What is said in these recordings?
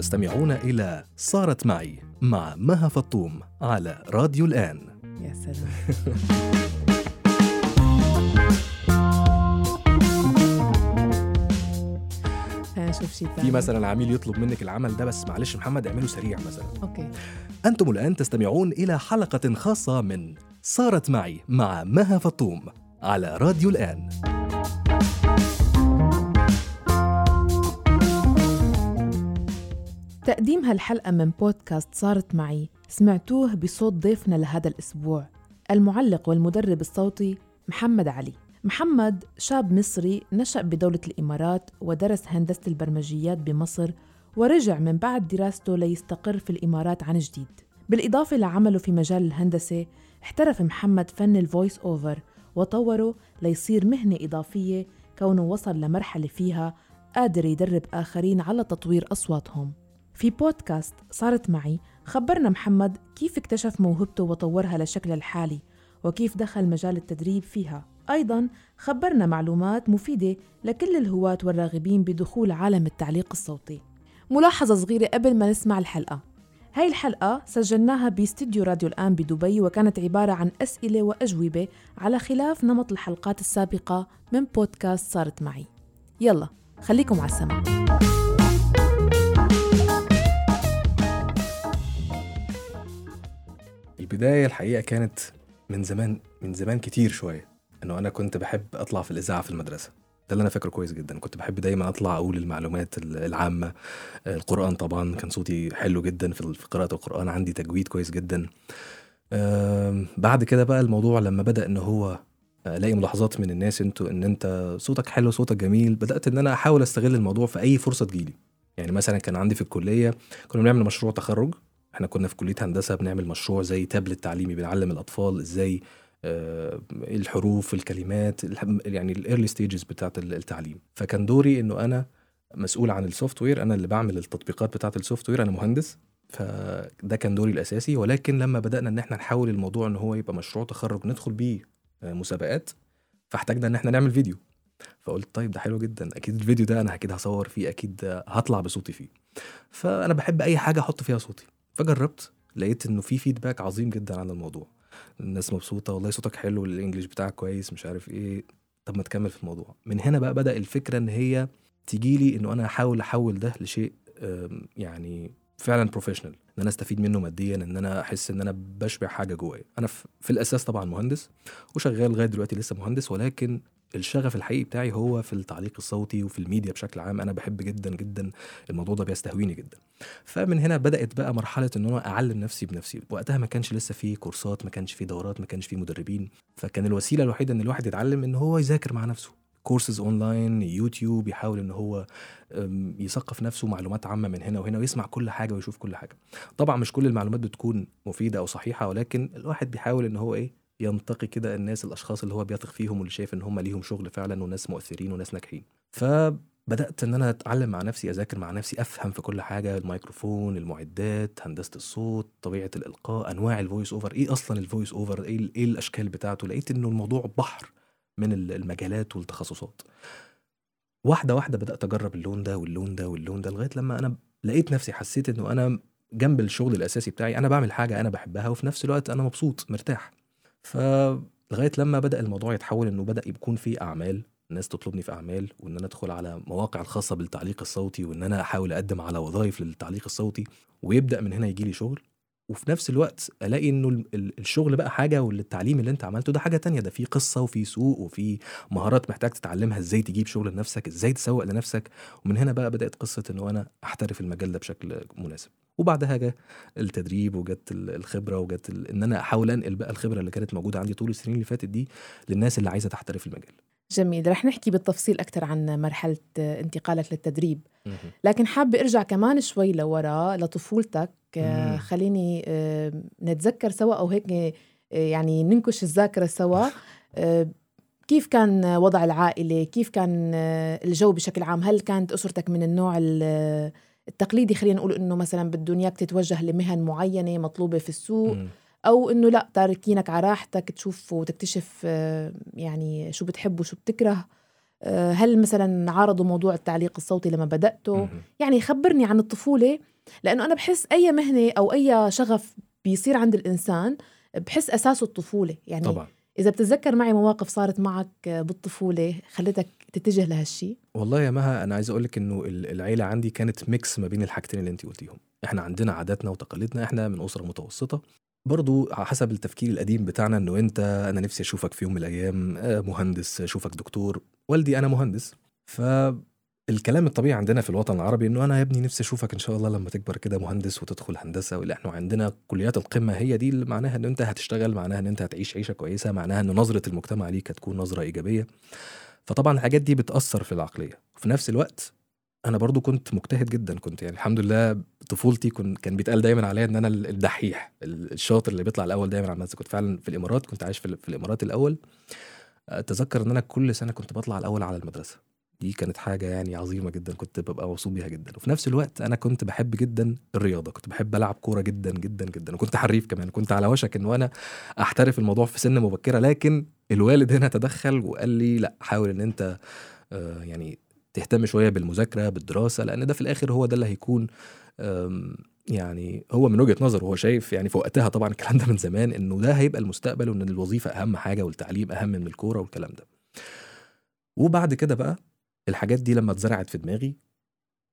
تستمعون إلى صارت معي مع مها فطوم على راديو الآن. يا سلام. نشوف شيء في مثلا عميل يطلب منك العمل ده بس معلش محمد اعمله سريع مثلا. أوكي. أنتم الآن تستمعون إلى حلقة خاصة من صارت معي مع مها فطوم على راديو الآن. تقديم هالحلقة من بودكاست صارت معي. سمعتوه بصوت ضيفنا لهذا الأسبوع المعلق والمدرب الصوتي محمد علي. محمد شاب مصري نشأ بدولة الإمارات ودرس هندسة البرمجيات بمصر ورجع من بعد دراسته ليستقر في الإمارات عن جديد. بالإضافة لعمله في مجال الهندسة احترف محمد فن الفويس أوفر وطوره ليصير مهنة إضافية كونه وصل لمرحلة فيها قادر يدرب آخرين على تطوير أصواتهم. في بودكاست صارت معي خبرنا محمد كيف اكتشف موهبته وطورها لشكل الحالي وكيف دخل مجال التدريب فيها. أيضا خبرنا معلومات مفيدة لكل الهواة والراغبين بدخول عالم التعليق الصوتي. ملاحظة صغيرة قبل ما نسمع الحلقة. هاي الحلقة سجلناها باستديو راديو الآن بدبي وكانت عبارة عن أسئلة وأجوبة على خلاف نمط الحلقات السابقة من بودكاست صارت معي. يلا خليكم على السمع البداية الحقيقة كانت من زمان من زمان كتير شوية إنه أنا كنت بحب أطلع في الإذاعة في المدرسة. ده اللي أنا فاكره كويس جدا. كنت بحب دايما أطلع أقول المعلومات العامة القرآن طبعا كان صوتي حلو جدا في قراءة القرآن عندي تجويد كويس جدا. بعد كده بقى الموضوع لما بدأ إن هو ألاقي ملاحظات من الناس أنتوا إن أنت صوتك حلو صوتك جميل بدأت إن أنا أحاول أستغل الموضوع في أي فرصة تجيلي. يعني مثلا كان عندي في الكلية كنا بنعمل مشروع تخرج. إحنا كنا في كلية هندسة بنعمل مشروع زي تابلت تعليمي بنعلم الأطفال إزاي آه، الحروف الكلمات يعني ال early stages بتاعة التعليم. فكان دوري إنه أنا مسؤول عن ال software أنا اللي بعمل التطبيقات بتاعة ال software أنا مهندس. فده كان دوري الأساسي. ولكن لما بدأنا إن إحنا نحاول الموضوع إن هو يبقى مشروع تخرج ندخل بيه آه، مسابقات فاحتاجنا إن إحنا نعمل فيديو. فقلت طيب ده حلو جدا. أكيد الفيديو ده أنا أكيد هصور فيه أكيد هطلع بصوتي فيه. فأنا بحب أي حاجة أحط فيها صوتي. فجربت لقيت إنه في feedback عظيم جدا عن الموضوع. الناس مبسوطة والله صوتك حلو ال English بتاعك كويس مش عارف إيه. طب ما تكمل في الموضوع. من هنا بقى بدأ الفكرة إن هي تيجي لي إنه أنا أحاول أحول ده لشيء يعني فعلا professional إن أنا أستفيد منه ماديا إن أنا أحس إن أنا بشبع حاجة جوايا. أنا في الأساس طبعا مهندس وشغال لغاية دلوقتي لسه مهندس ولكن الشغف الحقيقي بتاعي هو في التعليق الصوتي وفي الميديا بشكل عام. أنا بحب جدا جدا الموضوع ده بيستهويني جدا. فمن هنا بدأت بقى مرحلة إن أنا أعلم نفسي بنفسي. وقتها ما كانش لسه في كورسات ما كانش في دورات ما كانش في مدربين. فكان الوسيلة الوحيدة إن الواحد يتعلم إن هو يذاكر مع نفسه. courses online يوتيوب يحاول إن هو يثقف نفسه معلومات عامة من هنا وهنا ويسمع كل حاجة ويشوف كل حاجة. طبعا مش كل المعلومات بتكون مفيدة أو صحيحة ولكن الواحد بيحاول إن هو إيه؟ ينتقي كده الناس الأشخاص اللي هو بيثق فيهم واللي شايف إن هم ليهم شغل فعلا وناس مؤثرين وناس ناجحين. فبدأت إن أنا أتعلم مع نفسي أذاكر مع نفسي أفهم في كل حاجة الميكروفون المعدات هندسة الصوت طبيعة الإلقاء أنواع ال voice over إيه أصلا ال voice over إيه إيه الأشكال بتاعته؟ لقيت إنه الموضوع بحر من ال- المجالات والتخصصات. واحدة واحدة بدأت أجرب اللون ده واللون ده واللون ده لغاية لما أنا لقيت نفسي حسيت إنه أنا جنب الشغل الأساسي بتاعي أنا بعمل حاجة أنا بحبها وفي نفس الوقت أنا مبسوط مرتاح. فلغاية لما بدأ الموضوع يتحول إنه بدأ يكون في أعمال الناس تطلبني في أعمال وإن أنا أدخل على مواقع الخاصة بالتعليق الصوتي وإن أنا أحاول أقدم على وظائف للتعليق الصوتي ويبدأ من هنا يجي لي شغل. وفي نفس الوقت ألاقي إنه ال- ال- الشغل بقى حاجة والتعليم اللي أنت عملته ده حاجة تانية. ده في قصة وفي سوق وفي مهارات محتاج تتعلمها. إزاي تجيب شغل لنفسك؟ إزاي تسوق لنفسك؟ ومن هنا بقى بدأت قصة إنه أنا أحترف المجال ده بشكل مناسب. وبعدها جه التدريب وجت ال- الخبرة وجت إن أنا أحاول أنقل بقى الخبرة اللي كانت موجودة عندي طول السنين اللي فاتت دي للناس اللي عايزة تحترف المجال. جميل. رح نحكي بالتفصيل أكثر عن مرحلة انتقالك للتدريب. لكن حابة أرجع كمان شوي لورا لطفولتك. آه،. خليني آه، نتذكر سوا أو هيك آه، يعني ننكش الذاكرة سوا. كيف كان وضع العائلة؟ كيف كان الجو بشكل عام؟ هل كانت أسرتك من النوع ال- التقليدي خلينا نقول إنه مثلا بدهم إياك تتوجه لمهن معينة مطلوبة في السوق مم. أو إنه لا تاركينك على راحتك تشوف وتكتشف آه، يعني شو بتحب وشو بتكره آه، هل مثلا عارضوا موضوع التعليق الصوتي لما بدأته مهم. يعني خبرني عن الطفولة لأنه أنا بحس أي مهنة أو أي شغف بيصير عند الإنسان بحس أساسه الطفولة يعني طبعا إذا بتتذكر معي مواقف صارت معك بالطفولة خلتك تتجه لهالشي؟ والله يا مها أنا عايز أقول لك إنه ال- العيلة عندي كانت ميكس ما بين الحاجتين اللي انت قلتيهم. إحنا عندنا عاداتنا وتقاليدنا إحنا من أسرة متوسطة. برضو على حسب التفكير القديم بتاعنا إنه أنت أنا نفسي أشوفك في يوم من الأيام آه، مهندس أشوفك دكتور. والدي أنا مهندس. فالكلام الطبيعي عندنا في الوطن العربي إنه أنا يا ابني نفسي أشوفك إن شاء الله لما تكبر كده مهندس وتدخل هندسة واللي إحنا عندنا كليات القمة هي دي اللي معناها إن أنت هتشتغل معناها إن أنت هتعيش عيشة كويسة معناها ان نظرة المجتمع ليك هتكون نظرة إيجابية. فطبعا الحاجات دي بتأثر في العقلية. وفي نفس الوقت أنا برضو كنت مجتهد جدا كنت يعني الحمد لله طفولتي كنت كان بيتقال دايما عليا إن أنا ال- الدحيح ال- الشاطر اللي بيطلع الأول دايما على المدرسة كنت فعلا في الإمارات كنت عايش في, في الإمارات الأول. أتذكر إن أنا كل سنة كنت بطلع الأول على المدرسة. دي كانت حاجة يعني عظيمة جدا كنت ببقى مبسوط بيها جدا. وفي نفس الوقت أنا كنت بحب جدا الرياضة كنت بحب ألعب كورة جدا جدا جدا. وكنت حريف كمان كنت على وشك إن أنا أحترف الموضوع في سن مبكرة. لكن الوالد هنا تدخل وقال لي لأ حاول إن أنت آه، يعني تهتم شوية بالمذاكرة بالدراسة لأن ده في الآخر هو ده اللي هيكون يعني هو من وجهة نظره هو شايف يعني في وقتها طبعا الكلام ده من زمان إنه ده هيبقى المستقبل وإن الوظيفة أهم حاجة والتعليم أهم من الكورة والكلام ده. وبعد كده بقى الحاجات دي لما اتزرعت في دماغي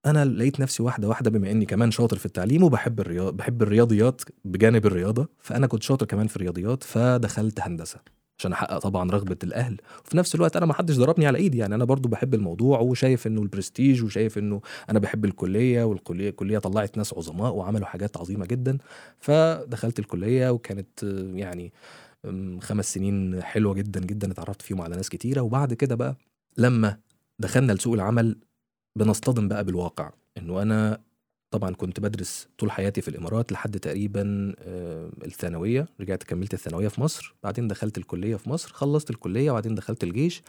أنا لقيت نفسي واحدة واحدة بما إني كمان شاطر في التعليم وبحب الرياض بحب الرياضيات بجانب الرياضة فأنا كنت شاطر كمان في الرياضيات فدخلت هندسة عشان أحقق طبعا رغبة الأهل. وفي نفس الوقت أنا ما حدش ضربني على إيدي يعني أنا برضو بحب الموضوع وشايف إنه البرستيج وشايف إنه أنا بحب الكلية والكلية الكلية طلعت ناس عظماء وعملوا حاجات عظيمة جدا فدخلت الكلية وكانت يعني خمس سنين حلوة جدا جدا اتعرفت فيهم على ناس كتيرة. وبعد كده بقى لما دخلنا لسوق العمل بنصطدم بقى بالواقع. إنه أنا طبعا كنت بدرس طول حياتي في الإمارات لحد تقريبا آه، الثانوية. رجعت كملت الثانوية في مصر بعدين دخلت الكلية في مصر خلصت الكلية وبعدين دخلت الجيش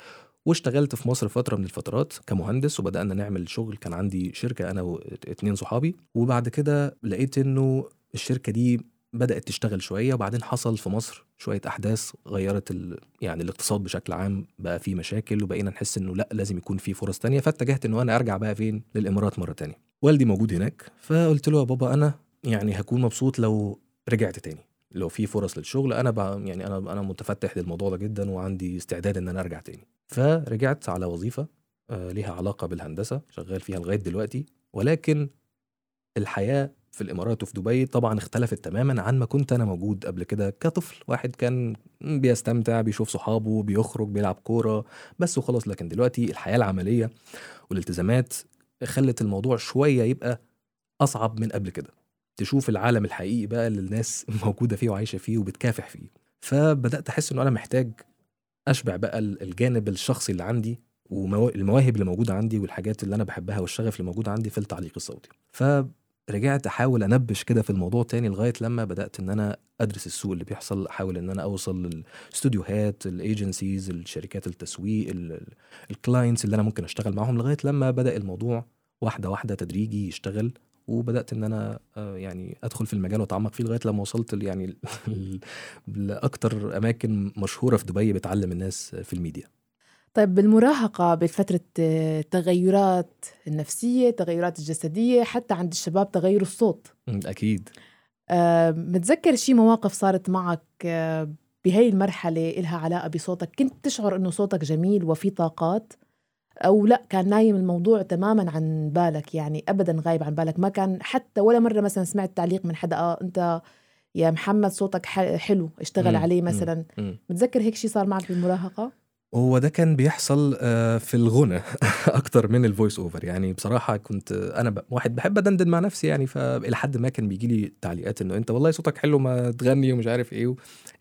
واشتغلت في مصر فترة من الفترات كمهندس وبدأنا نعمل شغل. كان عندي شركة أنا واتنين صحابي. وبعد كده لقيت إنه الشركة دي بدأت تشتغل شوية وبعدين حصل في مصر شوية أحداث غيرت ال... يعني الاقتصاد بشكل عام بقى فيه مشاكل وبقينا نحس إنه لأ لازم يكون في فرص تانية. فاتجهت إنه أنا أرجع بقى فين؟ للإمارات مرة تانية. والدي موجود هناك فقلت له يا بابا أنا يعني هكون مبسوط لو رجعت تاني. لو في فرص للشغل أنا بقى يعني أنا أنا متفتح للموضوع ده جدا وعندي استعداد إن أنا أرجع تاني. فرجعت على وظيفة آه، ليها علاقة بالهندسة شغال فيها لغاية دلوقتي ولكن الحياة في الإمارات وفي دبي طبعا اختلفت تماما عن ما كنت أنا موجود قبل كده كطفل. واحد كان بيستمتع بيشوف صحابه بيخرج بيلعب كورة بس وخلاص. لكن دلوقتي الحياة العملية والالتزامات خلت الموضوع شوية يبقى أصعب من قبل كده. تشوف العالم الحقيقي بقى اللي الناس موجودة فيه وعايشة فيه وبتكافح فيه. فبدأت أحس انه أنا محتاج أشبع بقى ال- الجانب الشخصي اللي عندي والمواهب اللي موجودة عندي والحاجات اللي أنا بحبها والشغف اللي موجود عندي في التعليق الصوتي. فرجعت أحاول أنبش كده في الموضوع تاني لغاية لما بدأت إن أنا أدرس السوق اللي بيحصل أحاول إن أنا أوصل للاستوديوهات ال agencies الشركات التسويق ال clients اللي أنا ممكن أشتغل معاهم لغاية لما بدأ الموضوع واحدة واحدة تدريجي يشتغل وبدأت إن أنا آه، يعني أدخل في المجال وأتعمق فيه لغاية لما وصلت يعني ل- لأكتر أماكن مشهورة في دبي بتعلم الناس في الميديا. طيب بالمراهقة بفترة آه، تغيرات النفسية تغيرات الجسدية حتى عند الشباب تغير الصوت. م، أكيد. آه، متذكر شي مواقف صارت معك آه، بهي المرحلة إلها علاقة بصوتك؟ كنت تشعر إنه صوتك جميل وفي طاقات؟ أو لا كان نايم الموضوع تماما عن بالك؟ يعني أبدا غايب عن بالك. ما كان حتى ولا مرة مثلا سمعت تعليق من حدا آه أنت يا محمد صوتك حلو اشتغل مم، عليه. مثلا. متذكر هيك شي صار معك بالمراهقة؟ هو ده كان بيحصل آه، في الغنى أكتر من ال voice over يعني بصراحة كنت أنا. واحد بحب أدندن مع نفسي يعني فإلى حد ما كان بيجي لي تعليقات إنه أنت والله صوتك حلو ما تغني ومش عارف إيه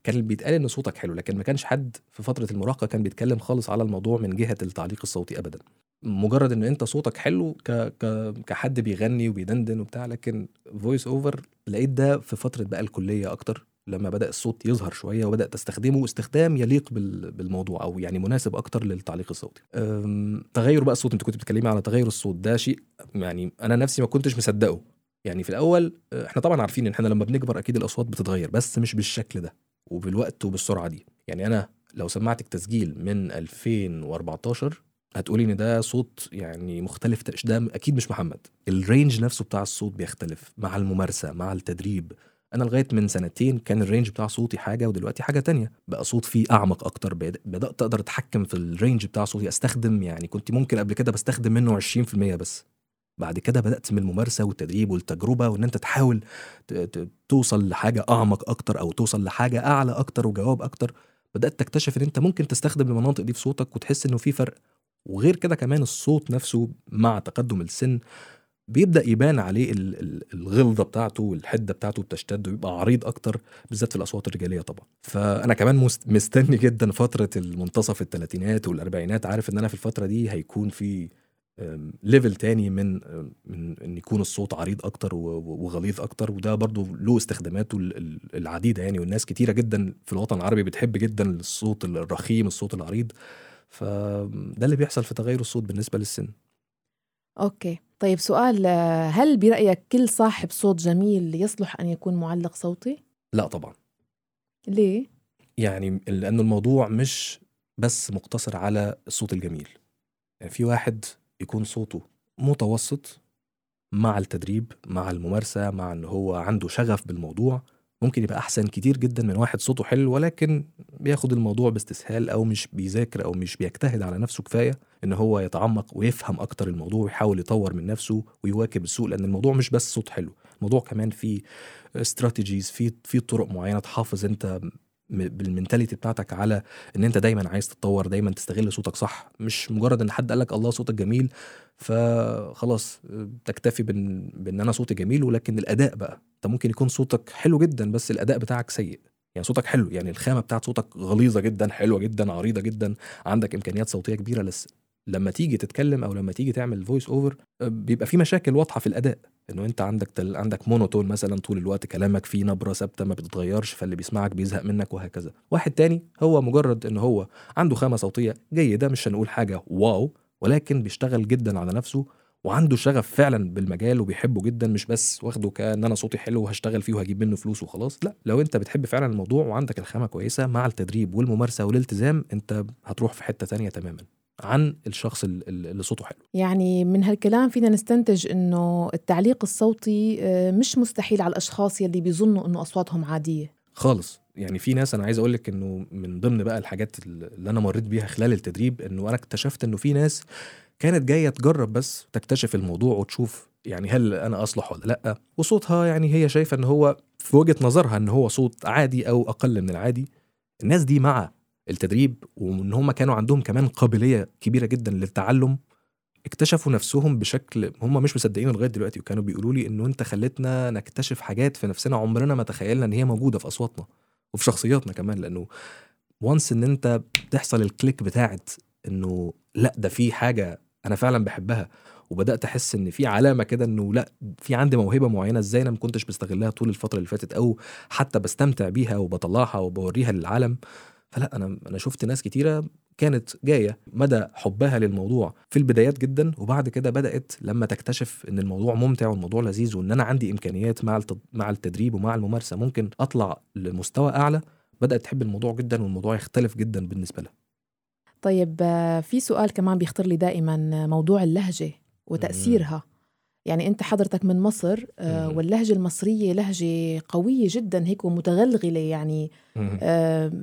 كان بيتقال ان صوتك حلو لكن ما كانش حد في فترة المراهقة كان بيتكلم خالص على الموضوع من جهة التعليق الصوتي ابدا مجرد ان أنت صوتك حلو ك... ك... كحد بيغني وبيدندن وبتاع لكن voice over لقيت ده في فترة بقى الكلية أكتر لما بدأ الصوت يظهر شوية وبدأت أستخدمه استخدام يليق بال- بالموضوع أو يعني مناسب أكتر للتعليق الصوتي. تغير بقى الصوت أنت كنت بتتكلمي على تغير الصوت ده شيء يعني أنا نفسي ما كنتش مصدقه. يعني في الأول أه، إحنا طبعا عارفين إن إحنا لما بنكبر أكيد الأصوات بتتغير بس مش بالشكل ده وبالوقت وبالسرعة دي. يعني أنا لو سمعتك تسجيل من 2014 هتقولي إن ده صوت يعني مختلف ده أكيد مش محمد. ال range نفسه بتاع الصوت بيختلف مع الممارسة مع التدريب أنا لغاية من سنتين كان ال range بتاع صوتي حاجة ودلوقتي حاجة تانية. بقى صوت فيه أعمق أكتر. بد- بدأت أقدر أتحكم في ال range بتاع صوتي أستخدم يعني كنت ممكن قبل كده بستخدم منه 20% بس. بعد كده بدأت من الممارسة والتدريب والتجربة وإن أنت تحاول توصل لحاجة أعمق أكتر أو توصل لحاجة أعلى أكتر وجواب أكتر بدأت تكتشف إن أنت ممكن تستخدم المناطق دي في صوتك وتحس إنه في فرق. وغير كده كمان الصوت نفسه مع تقدم السن بيبدأ يبان عليه ال- ال- الغلظة بتاعته والحدة بتاعته بتشتد ويبقى عريض أكتر بالذات في الأصوات الرجالية طبعا. فأنا كمان مست- مستني جدا فترة المنتصف الثلاثينات والأربعينات. عارف إن أنا في الفترة دي هيكون في ليفل تاني من من إن يكون الصوت عريض أكتر وغليظ أكتر. وده برضو له استخداماته ال- ال- العديدة يعني. والناس كتيرة جدا في الوطن العربي بتحب جدا الصوت الرخيم الصوت العريض. فده اللي بيحصل في تغير الصوت بالنسبة للسن. أوكي. طيب سؤال هل برأيك كل صاحب صوت جميل يصلح أن يكون معلق صوتي؟ لا طبعا ليه؟ يعني لأنه الموضوع مش بس مقتصر على الصوت الجميل يعني في واحد يكون صوته متوسط مع التدريب مع الممارسة مع إن هو عنده شغف بالموضوع ممكن يبقى أحسن كتير جدا من واحد صوته حلو ولكن بياخد الموضوع باستسهال أو مش بيذاكر أو مش بيجتهد على نفسه كفاية إن هو يتعمق ويفهم أكتر الموضوع ويحاول يطور من نفسه ويواكب السوق لأن الموضوع مش بس صوت حلو الموضوع كمان فيه استراتيجيز في في طرق معينة تحافظ أنت بالمنتاليتي بتاعتك على إن أنت دايما عايز تتطور دايما تستغل صوتك صح. مش مجرد إن حد قال لك الله صوتك جميل فخلاص تكتفي بإن بإن أنا صوتي جميل ولكن الأداء بقى. انت ممكن يكون صوتك حلو جدا بس الأداء بتاعك سيء. يعني صوتك حلو يعني الخامة بتاعت صوتك غليظة جدا حلوة جدا عريضة جدا عندك إمكانيات صوتية كبيرة بس لما تيجي تتكلم أو لما تيجي تعمل voice over بيبقى في مشاكل واضحة في الأداء. إنه أنت عندك تل... عندك monotone مثلا طول الوقت كلامك فيه نبرة ثابتة ما بتتغيرش فاللي بيسمعك بيزهق منك وهكذا. واحد تاني هو مجرد إن هو عنده خامة صوتية جيدة مش هنقول حاجة wow ولكن بيشتغل جدا على نفسه وعنده شغف فعلا بالمجال وبيحبه جدا مش بس واخده كأن أنا صوتي حلو وهشتغل فيه وهجيب منه فلوس وخلاص لا. لو أنت بتحب فعلا الموضوع وعندك الخامة كويسة مع التدريب والممارسة والالتزام أنت هتروح في حتة تانية تماما عن الشخص ال- ال- اللي صوته حلو. يعني من هالكلام فينا نستنتج إنه التعليق الصوتي آه، مش مستحيل على الأشخاص يلي بيظنوا إنه أصواتهم عادية. خالص. يعني في ناس أنا عايز أقول لك إنه من ضمن بقى الحاجات اللي أنا مريت بيها خلال التدريب إنه أنا اكتشفت إنه في ناس كانت جاية تجرب بس تكتشف الموضوع وتشوف يعني هل أنا أصلح ولا لأ. وصوتها يعني هي شايفة إن هو في وجهة نظرها إن هو صوت عادي أو أقل من العادي. الناس دي مع التدريب وإن هم كانوا عندهم كمان قابلية كبيرة جدا للتعلم اكتشفوا نفسهم بشكل هم مش مصدقينه لغاية دلوقتي وكانوا بيقولوا لي إنه أنت خلتنا نكتشف حاجات في نفسنا عمرنا ما تخيلنا إن هي موجودة في أصواتنا وفي شخصياتنا كمان. لأنه وانس إن أنت تحصل الكليك بتاعت إنه لأ ده في حاجة أنا فعلا بحبها وبدأت أحس إن في علامة كده إنه لأ في عندي موهبة معينة إزاي أنا ما كنتش بستغلها طول الفترة اللي فاتت أو حتى بستمتع بيها وبطلعها وبوريها للعالم فلأ أنا أنا شفت ناس كتيرة كانت جاية مدى حبها للموضوع في البدايات جدا وبعد كده بدأت لما تكتشف إن الموضوع ممتع والموضوع لذيذ وإن أنا عندي إمكانيات مع. مع التدريب ومع الممارسة ممكن أطلع لمستوى أعلى بدأت تحب الموضوع جدا والموضوع يختلف جدا بالنسبة لها طيب آه، في سؤال كمان بيخطر لي دائما آه، موضوع اللهجة وتأثيرها. يعني أنت حضرتك من مصر آه،. واللهجة المصرية لهجة قوية جدا هيك ومتغلغلة يعني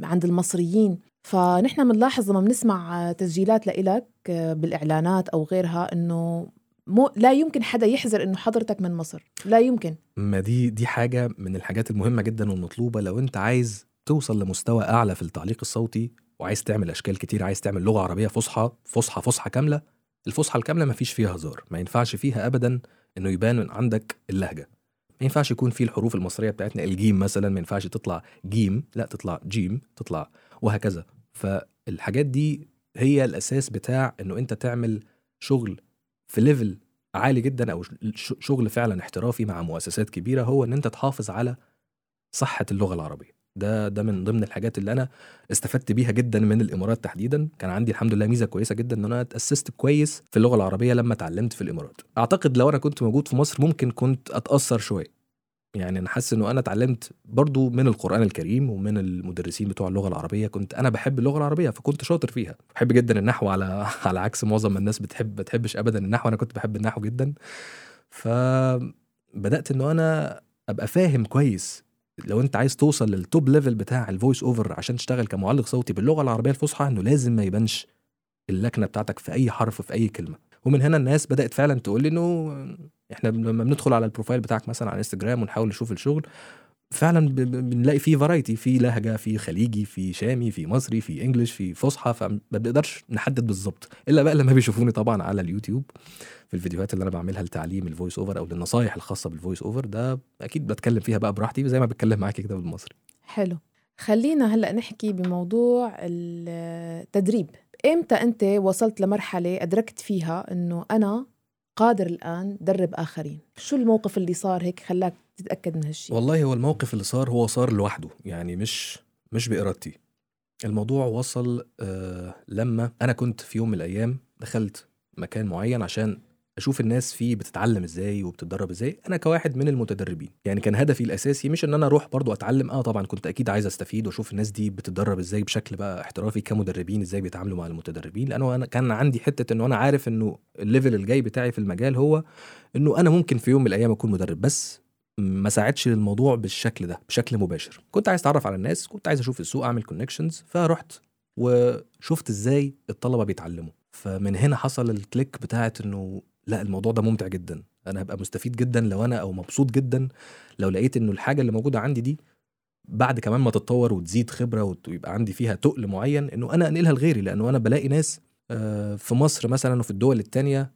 عند المصريين. فنحن بنلاحظ لما بنسمع تسجيلات لإلك بالإعلانات أو غيرها إنه مو لا يمكن حدا يحذر إنه حضرتك من مصر. لا يمكن. ما دي دي حاجة من الحاجات المهمة جدا والمطلوبة لو أنت عايز توصل لمستوى أعلى في التعليق الصوتي وعايز تعمل أشكال كتير عايز تعمل لغة عربية فصحى فصحى فصحى كاملة. الفصحى الكاملة ما فيش فيها هزار ما ينفعش فيها ابدا إنه يبان عندك اللهجة. ما ينفعش يكون في الحروف المصرية بتاعتنا الجيم مثلا ما ينفعش تطلع جيم لا تطلع جيم تطلع وهكذا. فالحاجات دي هي الأساس بتاع إنه أنت تعمل شغل في level عالي جدا أو شغل فعلا احترافي مع مؤسسات كبيرة هو إن أنت تحافظ على صحة اللغة العربية. ده ده من ضمن الحاجات اللي أنا استفدت بيها جدا من الإمارات تحديدا. كان عندي الحمد لله ميزة كويسة جدا إن أنا اتأسست كويس في اللغة العربية لما اتعلمت في الإمارات. أعتقد لو أنا كنت موجود في مصر ممكن كنت أتأثر شوية. يعني أنا حاسس إنه أنا اتعلمت برضو من القرآن الكريم ومن المدرسين بتوع اللغة العربية. كنت أنا بحب اللغة العربية فكنت شاطر فيها. بحب جدا النحو على على عكس معظم الناس بتحب بتحبش ابدا النحو. أنا كنت بحب النحو جدا. فبدأت إنه أنا أبقى فاهم كويس لو انت عايز توصل لل top level بتاع ال voice over عشان تشتغل كمعلق صوتي باللغة العربية الفصحى إنه لازم ما يبانش اللكنة بتاعتك في أي حرف في أي كلمة. ومن هنا الناس بدأت فعلا تقول لي إنه إحنا لما بندخل على ال profile بتاعك مثلا على انستجرام ونحاول نشوف الشغل فعلا بنلاقي فيه variety في لهجة في خليجي في شامي في مصري في English في فصحى فما بنقدرش نحدد بالظبط. إلا بقى لما بيشوفوني طبعا على اليوتيوب في الفيديوهات اللي أنا بعملها لتعليم ال voice over أو للنصايح الخاصة بال voice over ده أكيد بتكلم فيها بقى براحتي زي ما بتكلم معاكي كده بالمصري. حلو. خلينا هلأ نحكي بموضوع التدريب. إمتى أنت وصلت لمرحلة أدركت فيها إنه أنا قادر الآن درب آخرين؟ شو الموقف اللي صار هيك خلاك تتأكد من هالشيء؟ والله هو الموقف اللي صار هو صار لوحده يعني مش مش بإرادتي. الموضوع وصل آه لما أنا كنت في يوم من الأيام دخلت مكان معين عشان أشوف الناس فيه بتتعلم إزاي وبتتدرب إزاي. أنا كواحد من المتدربين يعني كان هدفي الأساسي مش إن أنا أروح برضو أتعلم آه طبعا كنت أكيد عايز أستفيد وأشوف الناس دي بتتدرب إزاي بشكل بقى احترافي كمدربين إزاي بيتعاملوا مع المتدربين. لأنه أنا كان عندي حتة إنه أنا عارف إنه ال level الجاي بتاعي في المجال هو إنه أنا ممكن في يوم من الأيام أكون مدرب بس ما ساعدش للموضوع بالشكل ده بشكل مباشر. كنت عايز أتعرف على الناس كنت عايز أشوف السوق أعمل connections فرحت وشفت إزاي الطلبة بيتعلموا. فمن هنا حصل ال click بتاعت إنه لا الموضوع ده ممتع جدا. أنا هبقى مستفيد جدا لو أنا أو مبسوط جدا لو لقيت إنه الحاجة اللي موجودة عندي دي بعد كمان ما تتطور وتزيد خبرة ويبقى عندي فيها تقل معين إنه أنا أنقلها لغيري. لأنه أنا بلاقي ناس آه، في مصر مثلا وفي الدول التانية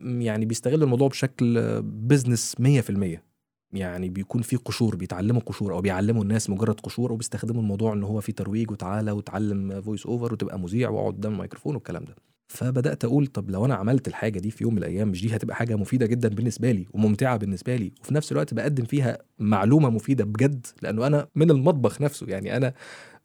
يعني بيستغلوا الموضوع بشكل business 100% يعني بيكون في قشور بيتعلموا قشور أو بيعلموا الناس مجرد قشور وبيستخدموا الموضوع إن هو في ترويج وتعالى وتعلم voice over وتبقى مذيع وأقعد قدام الميكروفون والكلام ده. فبدأت أقول طب لو أنا عملت الحاجة دي في يوم من الأيام مش دي هتبقى حاجة مفيدة جدا بالنسبة لي وممتعة بالنسبة لي وفي نفس الوقت بقدم فيها معلومة مفيدة بجد لأنه أنا من المطبخ نفسه يعني أنا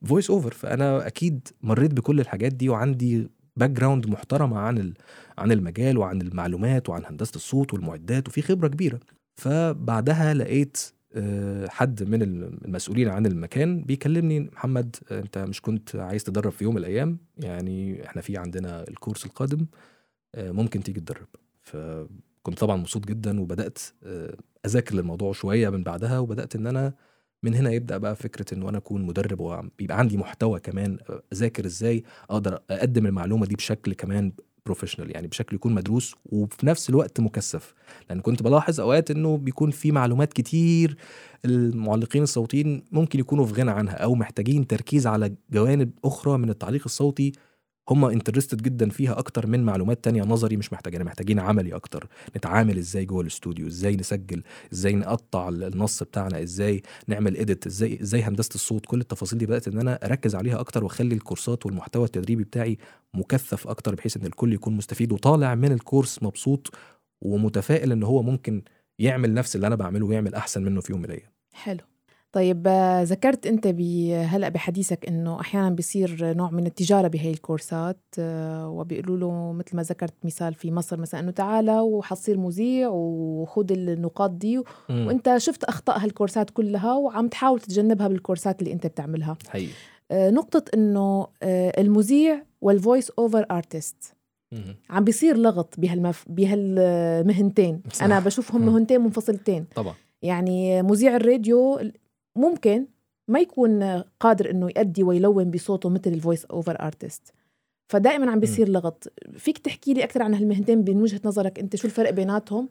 voice over فأنا أكيد مريت بكل الحاجات دي وعندي background محترمة عن عن المجال وعن المعلومات وعن هندسة الصوت والمعدات وفي خبرة كبيرة. فبعدها لقيت آه، حد من المسؤولين عن المكان بيكلمني محمد انت مش كنت عايز تدرب في يوم من الأيام؟ يعني إحنا في عندنا ال course القادم آه، ممكن تيجي تدرب. فكنت طبعا مبسوط جدا وبدأت آه، أذاكر للموضوع شوية من بعدها وبدأت إن أنا من هنا يبدأ بقى فكرة إن أنا أكون مدرب ويبقى عندي محتوى كمان أذاكر إزاي أقدر أقدم المعلومة دي بشكل كمان بروفيشنال يعني بشكل يكون مدروس وفي نفس الوقت مكثف. لأن كنت بلاحظ أوقات إنه بيكون في معلومات كتير المعلقين الصوتيين ممكن يكونوا في غنى عنها أو محتاجين تركيز على جوانب أخرى من التعليق الصوتي هم انترستد جدا فيها أكتر من معلومات تانية نظري مش محتاجين محتاجين عملي أكتر. نتعامل إزاي جوه الاستوديو؟ إزاي نسجل؟ إزاي نقطع النص بتاعنا؟ إزاي نعمل اديت إزاي إزاي هندسة الصوت؟ كل التفاصيل دي بدأت إن أنا أركز عليها أكتر وأخلي الكورسات والمحتوى التدريبي بتاعي مكثف أكتر بحيث إن الكل يكون مستفيد وطالع من الكورس مبسوط ومتفائل إن هو ممكن يعمل نفس اللي أنا بعمله ويعمل أحسن منه في يوم من الأيام. حلو. طيب آه، ذكرت أنت هلأ بحديثك إنه أحيانا بيصير نوع من التجارة بهي ال course ات آه، وبيقولوا له مثل ما ذكرت مثال في مصر مثلا إنه تعالى وحتصير مذيع وخذ النقاط دي وأنت شفت أخطاء هال course ات كلها وعم تحاول تتجنبها بال course ات اللي أنت بتعملها حقيقي آه، نقطة إنه المذيع وال voice over artist. عم بيصير لغط بهالمف... بهالمهنتين صح. أنا بشوفهم. مهنتين منفصلتين طبعا يعني مذيع الراديو ممكن ما يكون قادر إنه يأدي ويلون بصوته مثل ال voice over artist فدائما عم بيصير لغط. فيك تحكي لي أكثر عن هالمهنتين من وجهة نظرك أنت؟ شو الفرق بيناتهم؟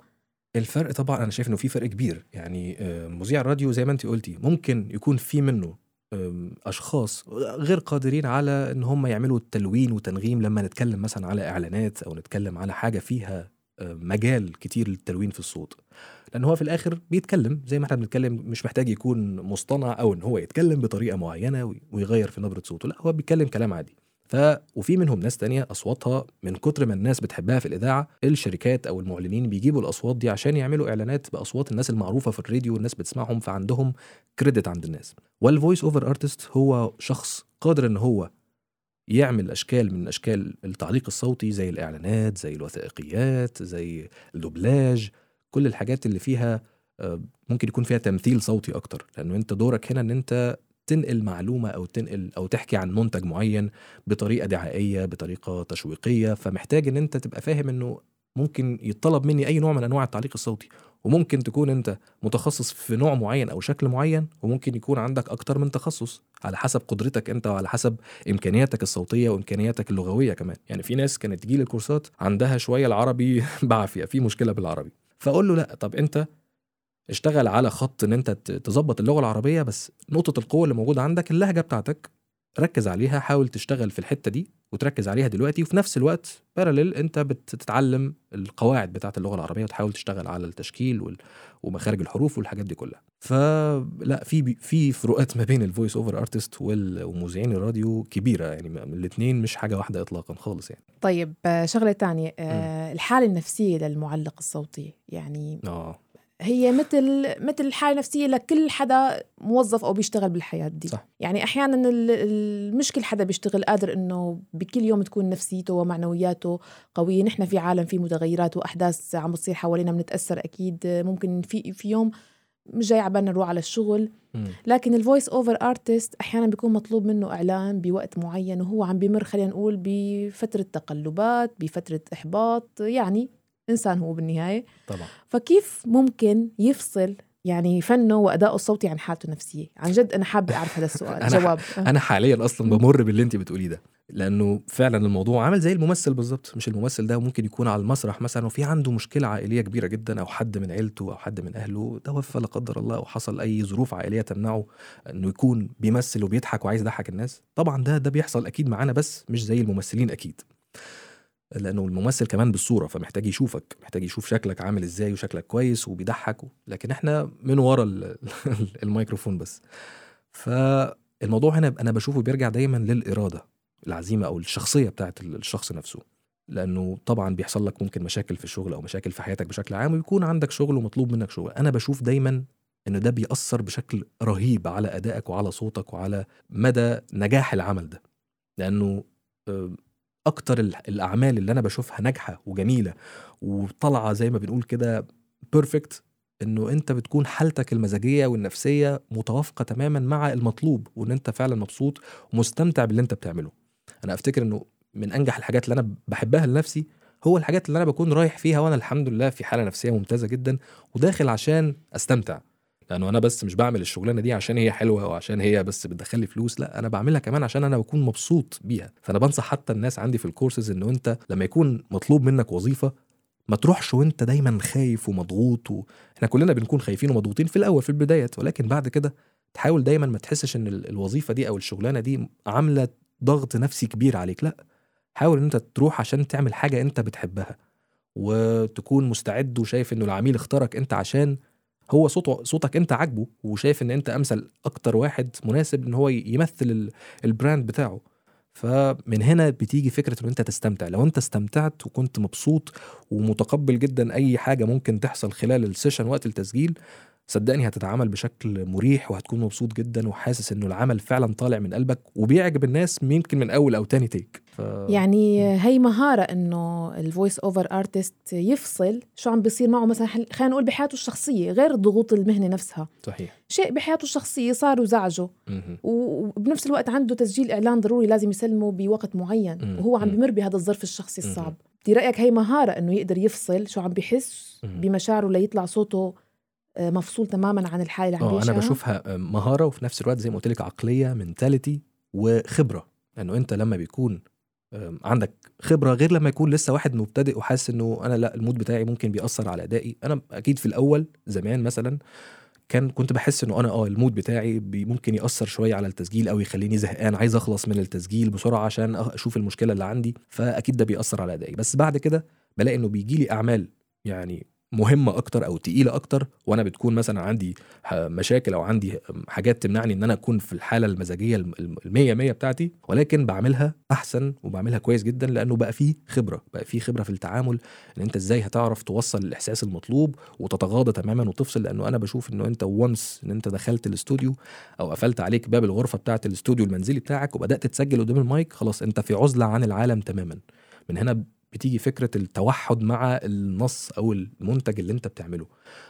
الفرق طبعا أنا شايف إنه في فرق كبير. يعني آه، مذيع الراديو زي ما أنت قلتي ممكن يكون في منه أشخاص غير قادرين على إن هم يعملوا تلوين وتنغيم لما نتكلم مثلا على إعلانات أو نتكلم على حاجة فيها مجال كتير للتلوين في الصوت. لأن هو في الآخر بيتكلم زي ما إحنا بنتكلم مش محتاج يكون مصطنع أو إن هو يتكلم بطريقة معينة وي- ويغير في نبرة صوته. لا هو بيتكلم كلام عادي. ف وفي منهم ناس تانية أصواتها من كتر ما الناس بتحبها في الإذاعة الشركات أو المعلنين بيجيبوا الأصوات دي عشان يعملوا إعلانات بأصوات الناس المعروفة في الراديو والناس بتسمعهم فعندهم credit عند الناس. وال voice over artist هو شخص قادر إن هو يعمل أشكال من أشكال التعليق الصوتي زي الإعلانات زي الوثائقيات زي الدوبلاج. كل الحاجات اللي فيها آه، ممكن يكون فيها تمثيل صوتي أكتر. لأنه أنت دورك هنا إن أنت تنقل معلومة أو تنقل أو تحكي عن منتج معين بطريقة دعائية بطريقة تشويقية. فمحتاج إن أنت تبقى فاهم إنه ممكن يطلب مني أي نوع من أنواع التعليق الصوتي. وممكن تكون انت متخصص في نوع معين أو شكل معين وممكن يكون عندك أكتر من تخصص على حسب قدرتك انت وعلى حسب إمكانياتك الصوتية وإمكانياتك اللغوية كمان. يعني في ناس كانت تجي الكورسات عندها شوية العربي بعافية في مشكلة بالعربي. فأقول له لأ طب أنت اشتغل على خط إن أنت تظبط اللغة العربية بس نقطة القوة اللي موجودة عندك اللهجة بتاعتك ركز عليها حاول تشتغل في الحتة دي. وتركز عليها دلوقتي وفي نفس الوقت parallel أنت بتتعلم القواعد بتاعه اللغة العربية وتحاول تشتغل على التشكيل ومخارج الحروف والحاجات دي كلها. فلا في في فروقات ما بين ال voice over artist ومذيعين الراديو كبيرة يعني الاثنين مش حاجة واحدة اطلاقا خالص يعني. طيب شغلة تانية الحالة النفسية للمعلق الصوتي يعني آه. هي مثل مثل حالة نفسية لكل حدا موظف أو بيشتغل بالحياة دي. صح. يعني أحيانا مش كل حدا بيشتغل قادر إنه بكل يوم تكون نفسيته ومعنوياته قوية. نحن في عالم في متغيرات وأحداث عم بتصير حوالينا بنتأثر أكيد. ممكن في في يوم مش جاي عبالنا نروح على الشغل. لكن ال voice over artist أحيانا بيكون مطلوب منه إعلان بوقت معين وهو عم بمر خلينا نقول بفترة تقلبات بفترة إحباط يعني إنسان هو بالنهاية. طبعا. فكيف ممكن يفصل يعني فنه وادائه الصوتي عن حالته النفسية؟ عن جد أنا حابة أعرف هذا السؤال أنا جواب. أنا حاليا أصلا بمر باللي انت بتقوليه ده لأنه فعلا الموضوع عامل زي الممثل بالظبط مش الممثل ده ممكن يكون على المسرح مثلا وفي عنده مشكلة عائلية كبيرة جدا أو حد من عيلته أو حد من أهله توفى لا قدر الله أو حصل أي ظروف عائلية تمنعه إنه يكون بيمثل وبيضحك وعايز يضحك الناس. طبعا ده ده بيحصل أكيد معانا بس مش زي الممثلين أكيد. لأنه الممثل كمان بالصورة فمحتاج يشوفك محتاج يشوف شكلك عامل إزاي وشكلك كويس وبيضحك لكن إحنا من ورا الميكروفون بس. فالموضوع هنا أنا بشوفه بيرجع دايما للإرادة العزيمة أو الشخصية بتاعت الشخص نفسه. لأنه طبعا بيحصل لك ممكن مشاكل في الشغل أو مشاكل في حياتك بشكل عام ويكون عندك شغل ومطلوب منك شغل. أنا بشوف دايما إنه ده بيأثر بشكل رهيب على أدائك وعلى صوتك وعلى مدى نجاح العمل ده. لأنه أكتر الأعمال اللي أنا بشوفها ناجحة وجميلة وطالعة زي ما بنقول كده perfect إنه أنت بتكون حالتك المزاجية والنفسية متوافقة تماما مع المطلوب وإن أنت فعلا مبسوط ومستمتع باللي أنت بتعمله. أنا أفتكر إنه من أنجح الحاجات اللي أنا بحبها لنفسي هو الحاجات اللي أنا بكون رايح فيها وأنا الحمد لله في حالة نفسية ممتازة جدا وداخل عشان أستمتع. لأنه أنا بس مش بعمل الشغلانة دي عشان هي حلوة أو عشان هي بس بتدخل لي فلوس لا أنا بعملها كمان عشان أنا بكون مبسوط بيها. فأنا بنصح حتى الناس عندي في الكورسز إنه أنت لما يكون مطلوب منك وظيفة ما تروحش وأنت دايما خايف ومضغوط و... إحنا كلنا بنكون خايفين ومضغوطين في الأول في البدايات ولكن بعد كده تحاول دايما ما تحسش إن الوظيفة دي أو الشغلانة دي عاملة ضغط نفسي كبير عليك لا. حاول إن أنت تروح عشان تعمل حاجة أنت بتحبها وتكون مستعد وشايف إنه العميل اختارك أنت عشان هو صوته صوتك انت عاجبه وشايف ان انت أمثل أكتر واحد مناسب إن هو يمثل البراند بتاعه. فمن هنا بتيجي فكرة إن أنت تستمتع. لو أنت استمتعت وكنت مبسوط ومتقبل جدا أي حاجة ممكن تحصل خلال ال session وقت التسجيل صدقني هتتعامل بشكل مريح وهتكون مبسوط جدا وحاسس إنه العمل فعلا طالع من قلبك وبيعجب الناس يمكن من أول أو تاني take ف... يعني هي مهارة إنه ال voice over artist يفصل شو عم بيصير معه مثلا خلينا نقول بحياته الشخصية غير ضغوط المهنة نفسها. صحيح. شيء بحياته الشخصية صار وزعجه وبنفس الوقت عنده تسجيل إعلان ضروري لازم يسلمه بوقت معين. وهو عم بمر بهذا الظرف الشخصي الصعب. برايك هي مهارة إنه يقدر يفصل شو عم بحس بمشاعره ليطلع صوته مفصول تماما عن الحالة اللي عم أنا بشوفها آه، مهارة وفي نفس الوقت زي ما قلت لك عقلية mentality وخبرة. لأنه يعني أنت لما بيكون عندك خبرة غير لما يكون لسه واحد مبتدئ وحاسس إنه أنا لأ ال mood بتاعي ممكن بيأثر على أدائي. أنا أكيد في الأول زمان مثلا كان كنت بحس إنه أنا آه المود بتاعي ممكن يأثر شوية على التسجيل أو يخليني زهقان عايز أخلص من التسجيل بسرعة عشان أشوف المشكلة اللي عندي. فأكيد ده بيأثر على أدائي. بس بعد كده بلاقي إنه بيجي لي أعمال يعني مهمة أكتر أو تقيلة أكتر وأنا بتكون مثلا عندي مشاكل أو عندي حاجات تمنعني إن أنا أكون في الحالة المزاجية المية مية بتاعتي ولكن بعملها أحسن وبعملها كويس جدا لأنه بقى فيه خبرة بقى فيه خبرة في التعامل إن أنت إزاي هتعرف توصل الإحساس المطلوب وتتغاضى تماما وتفصل لأنه أنا بشوف إنه أنت وانس إن أنت دخلت الاستوديو أو قفلت عليك باب الغرفة بتاعة الاستوديو المنزلي بتاعك وبدأت تسجل قدام المايك خلاص أنت في عزلة عن العالم تماما. من هنا بتيجي فكرة التوحد مع النص أو المنتج اللي أنت بتعمله.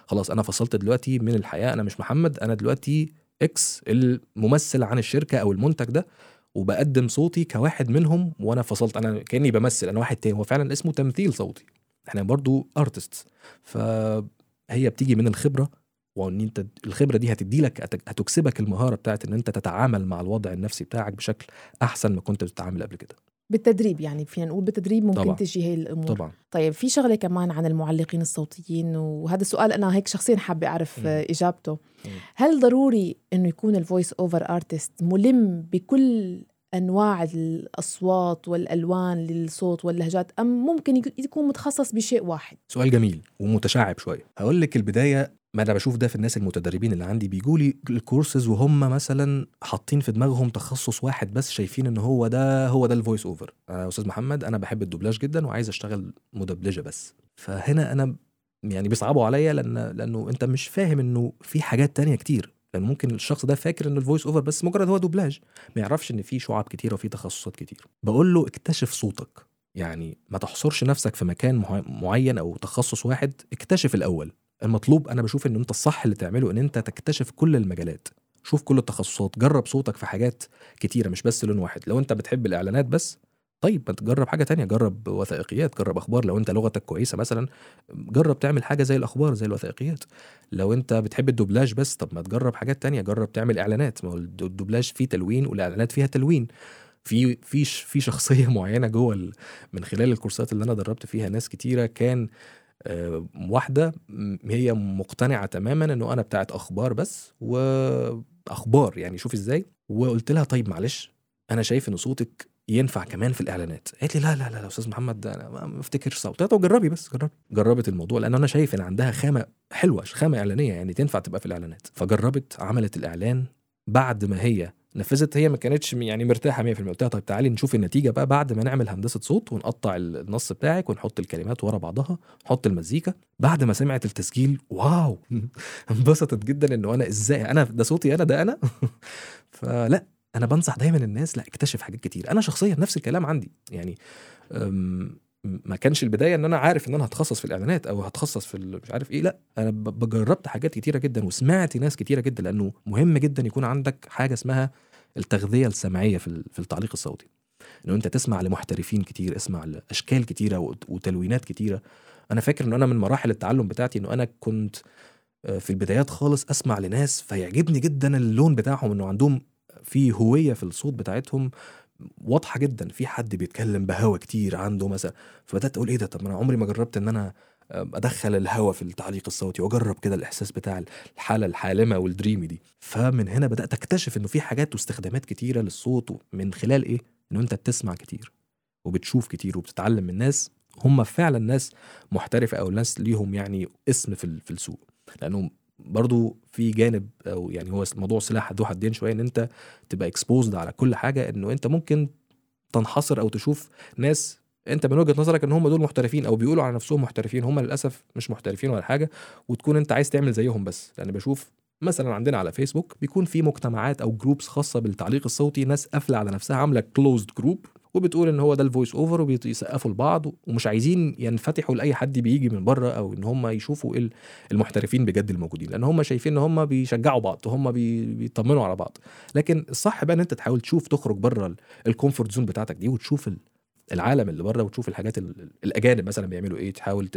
خلاص أنا فصلت دلوقتي من الحياة أنا مش محمد أنا دلوقتي X الممثل عن الشركة أو المنتج ده وبقدم صوتي كواحد منهم وأنا فصلت. أنا كأني بمثل أنا واحد تاني. هو فعلا اسمه تمثيل صوتي. إحنا برضو artist فهي بتيجي من الخبرة وإن أنت الخبرة دي هتدي لك هتكسبك المهارة بتاعت إن أنت تتعامل مع الوضع النفسي بتاعك بشكل أحسن ما كنت بتتعامل قبل كده. بالتدريب يعني فينا نقول بالتدريب ممكن طبعاً. تجي هي الأمور طبعا طيب في شغلة كمان عن المعلقين الصوتيين وهذا السؤال أنا هيك شخصيا حابة أعرف. آه، إجابته مم. هل ضروري إنه يكون ال voice over artist ملم بكل أنواع الأصوات والألوان للصوت واللهجات أم ممكن يك- يكون متخصص بشيء واحد سؤال جميل ومتشعب شوية هقول لك البداية ما أنا بشوف ده في الناس المتدربين اللي عندي بيجوا لي الكورسز وهم مثلا حاطين في دماغهم تخصص واحد بس شايفين إن هو ده هو ده ال voice over أنا يا أستاذ محمد أنا بحب الدوبلاج جدا وعايز أشتغل مدبلجة بس. فهنا أنا يعني بيصعبوا عليا لأن لأنه أنت مش فاهم إنه في حاجات تانية كتير. لأن ممكن الشخص ده فاكر إن ال voice over بس مجرد هو دوبلاج. ما يعرفش إن في شعب كتير وفي تخصصات كتير. بقول له اكتشف صوتك. يعني ما تحصرش نفسك في مكان مع- معين أو تخصص واحد اكتشف الأول. المطلوب أنا بشوف إن أنت الصح اللي تعمله إن أنت تكتشف كل المجالات. شوف كل التخصصات جرب صوتك في حاجات كتيرة مش بس لون واحد. لو أنت بتحب الإعلانات بس طيب ما تجرب حاجة تانية جرب وثائقيات جرب أخبار. لو أنت لغتك كويسة مثلا جرب تعمل حاجة زي الأخبار زي الوثائقيات. لو أنت بتحب الدوبلاج بس طب ما تجرب حاجات تانية جرب تعمل إعلانات. ما هو الد- الدوبلاج فيه تلوين والإعلانات فيها تلوين. في في في شخصية معينة جوه من خلال الكورسات اللي أنا دربت فيها ناس كتيرة كان واحدة م- هي مقتنعة تماما إنه أنا بتاعت أخبار بس وأخبار يعني شوف إزاي. وقلت لها طيب معلش أنا شايف إن صوتك ينفع كمان في الإعلانات. قالت لي لا لا لا, لا أستاذ محمد أنا ما أفتكرش صوت. طب جربي بس جربي. جربت الموضوع لأن أنا شايف إن عندها خامة حلوة خامة إعلانية يعني تنفع تبقى في الإعلانات. فجربت عملت الإعلان. بعد ما هي نفذت هي ما كانتش يعني مرتاحة 100% قلت لها طيب تعالي نشوف النتيجة بقى بعد ما نعمل هندسة صوت ونقطع النص بتاعك ونحط الكلمات ورا بعضها نحط المزيكا. بعد ما سمعت التسجيل واو! انبسطت جدا إنه أنا إزاي؟ أنا ده صوتي أنا ده أنا؟ فلا أنا بنصح دايما الناس لا اكتشف حاجات كتير. أنا شخصيا نفس الكلام عندي. يعني ما كانش البداية إن أنا عارف إن أنا هتخصص في الإعلانات أو هتخصص في مش عارف إيه. لا أنا جربت حاجات كتيرة جدا وسمعت ناس كتيرة جدا لأنه مهم جدا يكون عندك حاجة اسمها التغذية السمعية في ال- في التعليق الصوتي. إنه أنت تسمع لمحترفين كتير اسمع لأشكال كتيرة وت- وتلوينات كتيرة. أنا فاكر ان أنا من مراحل التعلم بتاعتي إنه أنا كنت آه، في البدايات خالص أسمع لناس فيعجبني جدا اللون بتاعهم إنه عندهم في هوية في الصوت بتاعتهم واضحة جدا. في حد بيتكلم بهوا كتير عنده مثلا. فبدأت أقول إيه ده؟ طب أنا عمري ما جربت إن أنا أدخل الهوا في التعليق الصوتي وأجرب كده الإحساس بتاع الحالة الحالمة والدريمي دي. فمن هنا بدأت أكتشف إنه في حاجات واستخدامات كتيرة للصوت من خلال إيه؟ إنه أنت بتسمع كتير وبتشوف كتير وبتتعلم من ناس هم فعلا ناس محترفة أو ناس ليهم يعني اسم في في السوق. لأنه برضو في جانب أو يعني هو موضوع سلاح ذو حدين شوية إن أنت تبقى اكسبوزد على كل حاجة إنه أنت ممكن تنحصر أو تشوف ناس انت من وجهة نظرك ان هم دول محترفين أو بيقولوا على نفسهم محترفين هم للأسف مش محترفين ولا حاجة وتكون انت عايز تعمل زيهم بس. لأن بشوف مثلا عندنا على فيسبوك بيكون في مجتمعات أو groups خاصة بالتعليق الصوتي ناس قافلة على نفسها عاملة closed group وبتقول إن هو ده ال voice over وبيسقفوا لبعض ومش عايزين ينفتحوا لأي حد بيجي من بره أو إن هم يشوفوا إيه المحترفين بجد الموجودين. لأن هم شايفين إن هم بيشجعوا بعض هم بي- بيطمنوا على بعض. لكن الصح بقى إن أنت تحاول تشوف تخرج بره ال comfort zone بتاعتك دي وتشوف العالم اللي بره وتشوف الحاجات ال- ال- الأجانب مثلا بيعملوا إيه تحاول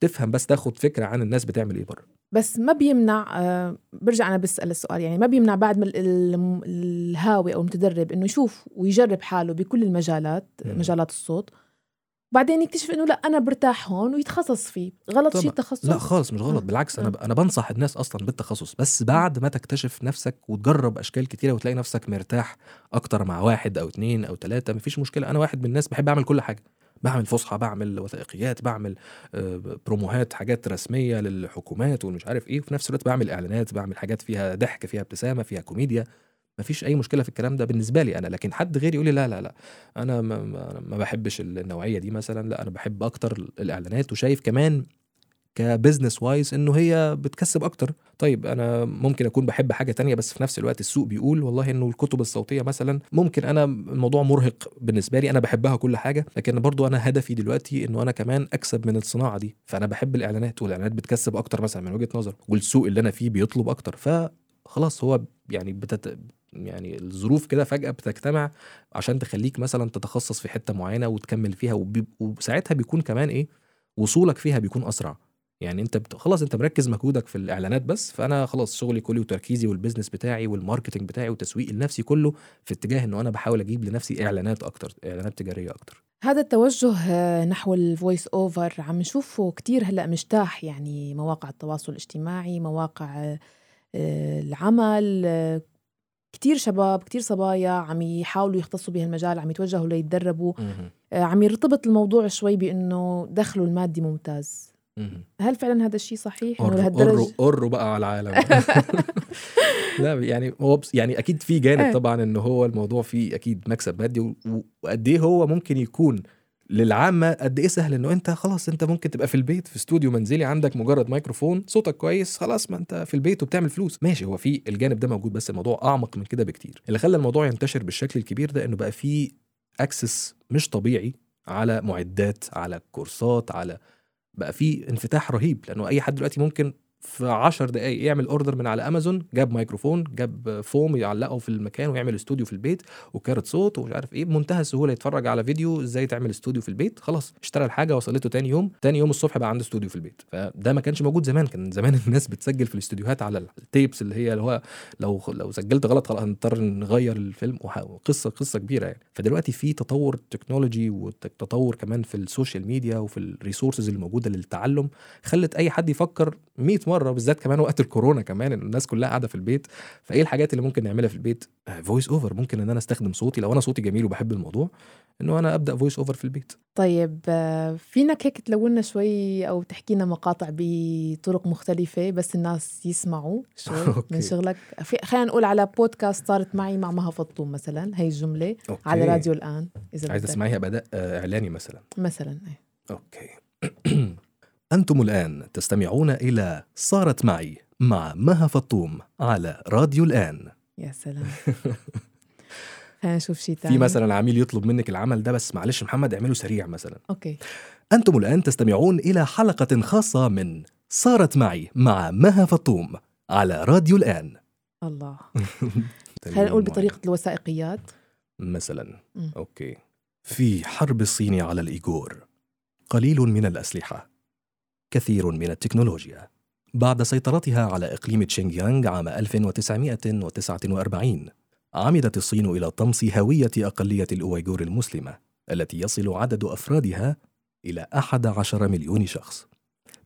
تفهم بس تاخد فكرة عن الناس بتعمل إيه بره بس ما بيمنع آه برجع أنا بسال السؤال يعني ما بيمنع بعد ما ال- ال- الهاوي أو المتدرب إنه يشوف ويجرب حاله بكل المجالات مم. مجالات الصوت بعدين يكتشف إنه لا أنا برتاح هون ويتخصص فيه غلط شيء. التخصص لا خالص مش غلط. بالعكس. أنا أنا بنصح الناس أصلا بالتخصص بس بعد ما تكتشف نفسك وتجرب أشكال كتيرة وتلاقي نفسك مرتاح أكتر مع واحد أو اتنين أو تلاتة مفيش مشكلة أنا واحد من الناس بحب أعمل كل حاجة بعمل فصحى بعمل وثائقيات بعمل آه، بروموهات حاجات رسمية للحكومات والمش عارف إيه وفي نفس الوقت بعمل إعلانات بعمل حاجات فيها ضحك فيها ابتسامة فيها كوميديا مفيش أي مشكلة في الكلام ده بالنسبة لي أنا لكن حد غيري يقول لي لا لا لا أنا ما, ما- بحبش النوعية دي مثلا لا أنا بحب أكتر الإعلانات وشايف كمان ك business wise إنه هي بتكسب أكتر. طيب أنا ممكن أكون بحب حاجة تانية بس في نفس الوقت السوق بيقول والله إنه الكتب الصوتية مثلا ممكن أنا الموضوع مرهق بالنسبة لي أنا بحبها كل حاجة لكن برضو أنا هدفي دلوقتي إنه أنا كمان أكسب من الصناعة دي. فأنا بحب الإعلانات والإعلانات بتكسب أكتر مثلا من وجهة نظر والسوق اللي أنا فيه بيطلب أكتر. فخلاص هو يعني بتت... يعني الظروف كده فجأة بتجتمع عشان تخليك مثلا تتخصص في حتة معينة وتكمل فيها. وساعتها بيكون كمان إيه وصولك فيها بيكون أسرع يعني أنت بت... خلاص أنت مركز مجهودك في الإعلانات بس فأنا خلاص شغلي كله وتركيزي وال business بتاعي وال marketing بتاعي وتسويق لنفسي كله في اتجاه إنه أنا بحاول أجيب لنفسي إعلانات أكتر إعلانات تجارية أكتر هذا التوجه آه، نحو ال voice over عم نشوفه كتير هلأ مجتاح يعني مواقع التواصل الاجتماعي مواقع آه، العمل آه، كتير شباب كتير صبايا عم يحاولوا يختصوا بهالمجال عم يتوجهوا ليتدربوا. عم يرتبط الموضوع شوي بإنه دخله المادي ممتاز. هل فعلا هذا الشيء صحيح؟ إنه لهالدرجة؟ قروا بقى على العالم. لا يعني هو يعني أكيد في إيه. جانب طبعا ان هو الموضوع فيه أكيد مكسب مادي وقد إيه هو ممكن يكون للعامة قد إيه سهل إنه أنت خلاص أنت ممكن تبقى في البيت في استوديو منزلي عندك مجرد ميكروفون صوتك كويس خلاص ما أنت في البيت وبتعمل فلوس. ماشي هو في الجانب ده موجود بس الموضوع أعمق من كده بكتير. اللي خلى الموضوع ينتشر بالشكل الكبير ده إنه بقى فيه access مش طبيعي على معدات على كورسات على بقى في انفتاح رهيب لأنه أي حد دلوقتي ممكن في 10 دقائق يعمل order من على امازون جاب ميكروفون جاب فوم يعلقه في المكان ويعمل استوديو في البيت وكارت صوت ومش عارف إيه بمنتهى السهولة يتفرج على فيديو إزاي تعمل استوديو في البيت. خلاص اشترى الحاجة وصلته تاني يوم. تاني يوم الصبح بقى عنده استوديو في البيت. فده ما كانش موجود زمان. كان زمان الناس بتسجل في الاستوديوهات على ال tapes اللي هي اللي هو لو لو سجلت غلط خلاص هنضطر نغير الفيلم وقصه قصة كبيرة يعني. فدلوقتي في تطور تكنولوجي وتطور كمان في السوشيال ميديا وفي ال resources الموجودة للتعلم خلت أي حد يفكر 100 مرة بالذات كمان وقت الكورونا كمان الناس كلها قاعدة في البيت. فإيه الحاجات اللي ممكن نعملها في البيت؟ voice over ممكن إن أنا أستخدم صوتي. لو أنا صوتي جميل وبحب الموضوع إنه أنا أبدأ voice over في البيت. طيب آه، فينك هيك تلونا شوي أو تحكي لنا مقاطع بطرق مختلفة بس الناس يسمعوا شوي. من okay. شغلك. في خلينا نقول على بودكاست صارت معي مع مها فطوم مثلا هي الجملة okay. على راديو الآن إذا عايز بدك. تسمعيها؟ باداء آه، إعلاني مثلا. مثلا إيه. أوكي. أنتم الآن تستمعون إلى صارت معي مع مها فطوم على راديو الآن. يا سلام. خلينا نشوف شيء ثاني في مثلا عميل يطلب منك العمل ده بس معلش محمد اعمله سريع مثلا. okay. أنتم الآن تستمعون إلى حلقة خاصة من صارت معي مع مها فطوم على راديو الآن. الله. خلينا نقول بطريقة الوثائقيات. مثلا. مم. okay. في حرب الصين على الإيغور. قليل من الأسلحة. كثير من التكنولوجيا. بعد سيطرتها على إقليم تشينجيانغ عام 1949 عمدت الصين إلى طمس هوية أقلية الأويغور المسلمة التي يصل عدد أفرادها إلى 11 مليون شخص.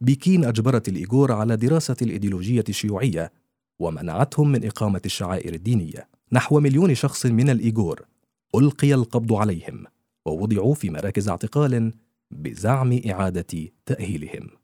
بكين أجبرت الإيغور على دراسة الإيديولوجية الشيوعية ومنعتهم من إقامة الشعائر الدينية. نحو مليون شخص من الإيغور ألقي القبض عليهم ووضعوا في مراكز اعتقال بزعم إعادة تأهيلهم.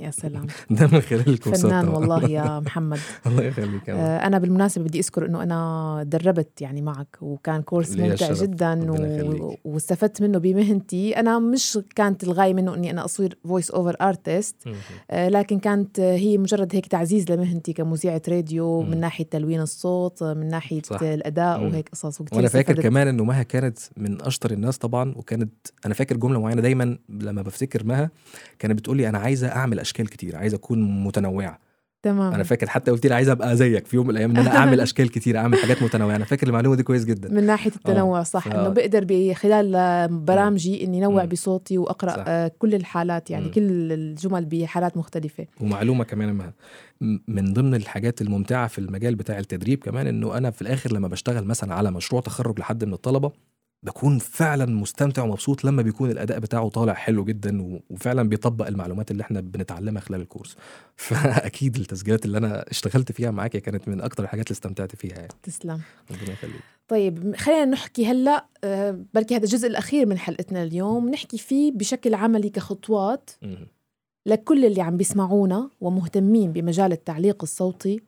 يا سلام ده من خلال الكورسات فنان. والله يا محمد الله يخليك آه، أنا بالمناسبة بدي أذكر إنه أنا دربت يعني معك وكان كورس ممتع. جدا و... واستفدت منه بمهنتي أنا مش كانت الغاية منه إني أنا أصير voice over artist مهم. لكن كانت هي مجرد هيك تعزيز لمهنتي كمذيعة راديو. من ناحية تلوين الصوت من ناحية صح. الأداء مم. وهيك قصص وكتير وأنا فاكر. كمان إنه مها كانت من أشطر الناس طبعا وكانت أنا فاكر جملة معينة دايما لما بفتكر مها كانت بتقول لي أنا عايزة أعمل أشكال كتير عايزه أكون متنوعة. تمام. أنا فاكر حتى قلت لي عايزه أبقى زيك في يوم من الأيام إن أنا أعمل أشكال كتير أعمل حاجات متنوعة. أنا فاكر المعلومة دي كويس جدا. من ناحية التنوع صح ف- إنه بقدر بخلال آه، برامجي إني نوع مم. بصوتي وأقرأ صح. آه، كل الحالات يعني مم. كل الجمل بحالات مختلفة. ومعلومة كمان مها م- من ضمن الحاجات الممتعة في المجال بتاع التدريب كمان إنه أنا في الآخر لما بشتغل مثلا على مشروع تخرج لحد من الطلبة بكون فعلا مستمتع ومبسوط لما بيكون الأداء بتاعه طالع حلو جدا وفعلا بيطبق المعلومات اللي إحنا بنتعلمها خلال الكورس. فأكيد التسجيلات اللي أنا اشتغلت فيها معاك كانت من أكتر الحاجات اللي استمتعت فيها يعني. تسلم. ربنا يخليك. طيب خلينا نحكي هلأ آه، بلكي هذا الجزء الأخير من حلقتنا اليوم. نحكي فيه بشكل عملي كخطوات. لكل اللي عم بيسمعونا ومهتمين بمجال التعليق الصوتي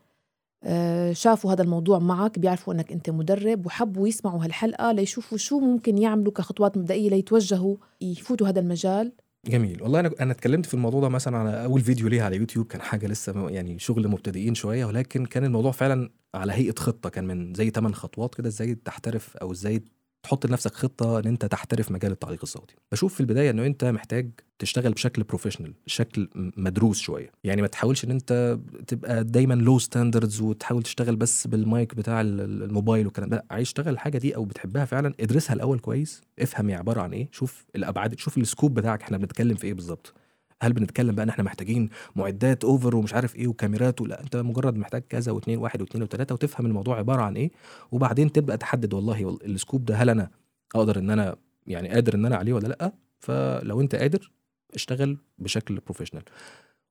شافوا هذا الموضوع معك بيعرفوا إنك أنت مدرب وحبوا يسمعوا هالحلقة ليشوفوا شو ممكن يعملوا كخطوات مبدئية ليتوجهوا يفوتوا هذا المجال. جميل. والله أنا أنا اتكلمت في الموضوع ده مثلا على أول فيديو ليه على يوتيوب كان حاجة لسه يعني شغل مبتدئين شوية ولكن كان الموضوع فعلا على هيئة خطة كان من زي 8 خطوات كده إزاي تحترف أو إزاي تحط لنفسك خطة إن أنت تحترف مجال التعليق الصوتي. بشوف في البداية إنه أنت محتاج تشتغل بشكل professional شكل مدروس شوية. يعني ما تحاولش إن أنت تبقى دايما low standards وتحاول تشتغل بس بالمايك بتاع ال- ال- الموبايل والكلام ده. عايز تشتغل الحاجة دي أو بتحبها فعلا ادرسها الأول كويس افهم هي عبارة عن إيه شوف الأبعاد شوف ال scope بتاعك إحنا بنتكلم في إيه بالظبط. هل بنتكلم بقى إن إحنا محتاجين معدات اوفر ومش عارف إيه وكاميرات ولا أنت مجرد محتاج كذا واثنين واحد واثنين وثلاثه وتفهم الموضوع عبارة عن إيه وبعدين تبدأ تحدد والله وال- ال scope ده هل أنا أقدر إن أنا يعني قادر إن أنا عليه ولا لأ؟ فلو أنت قادر اشتغل بشكل professional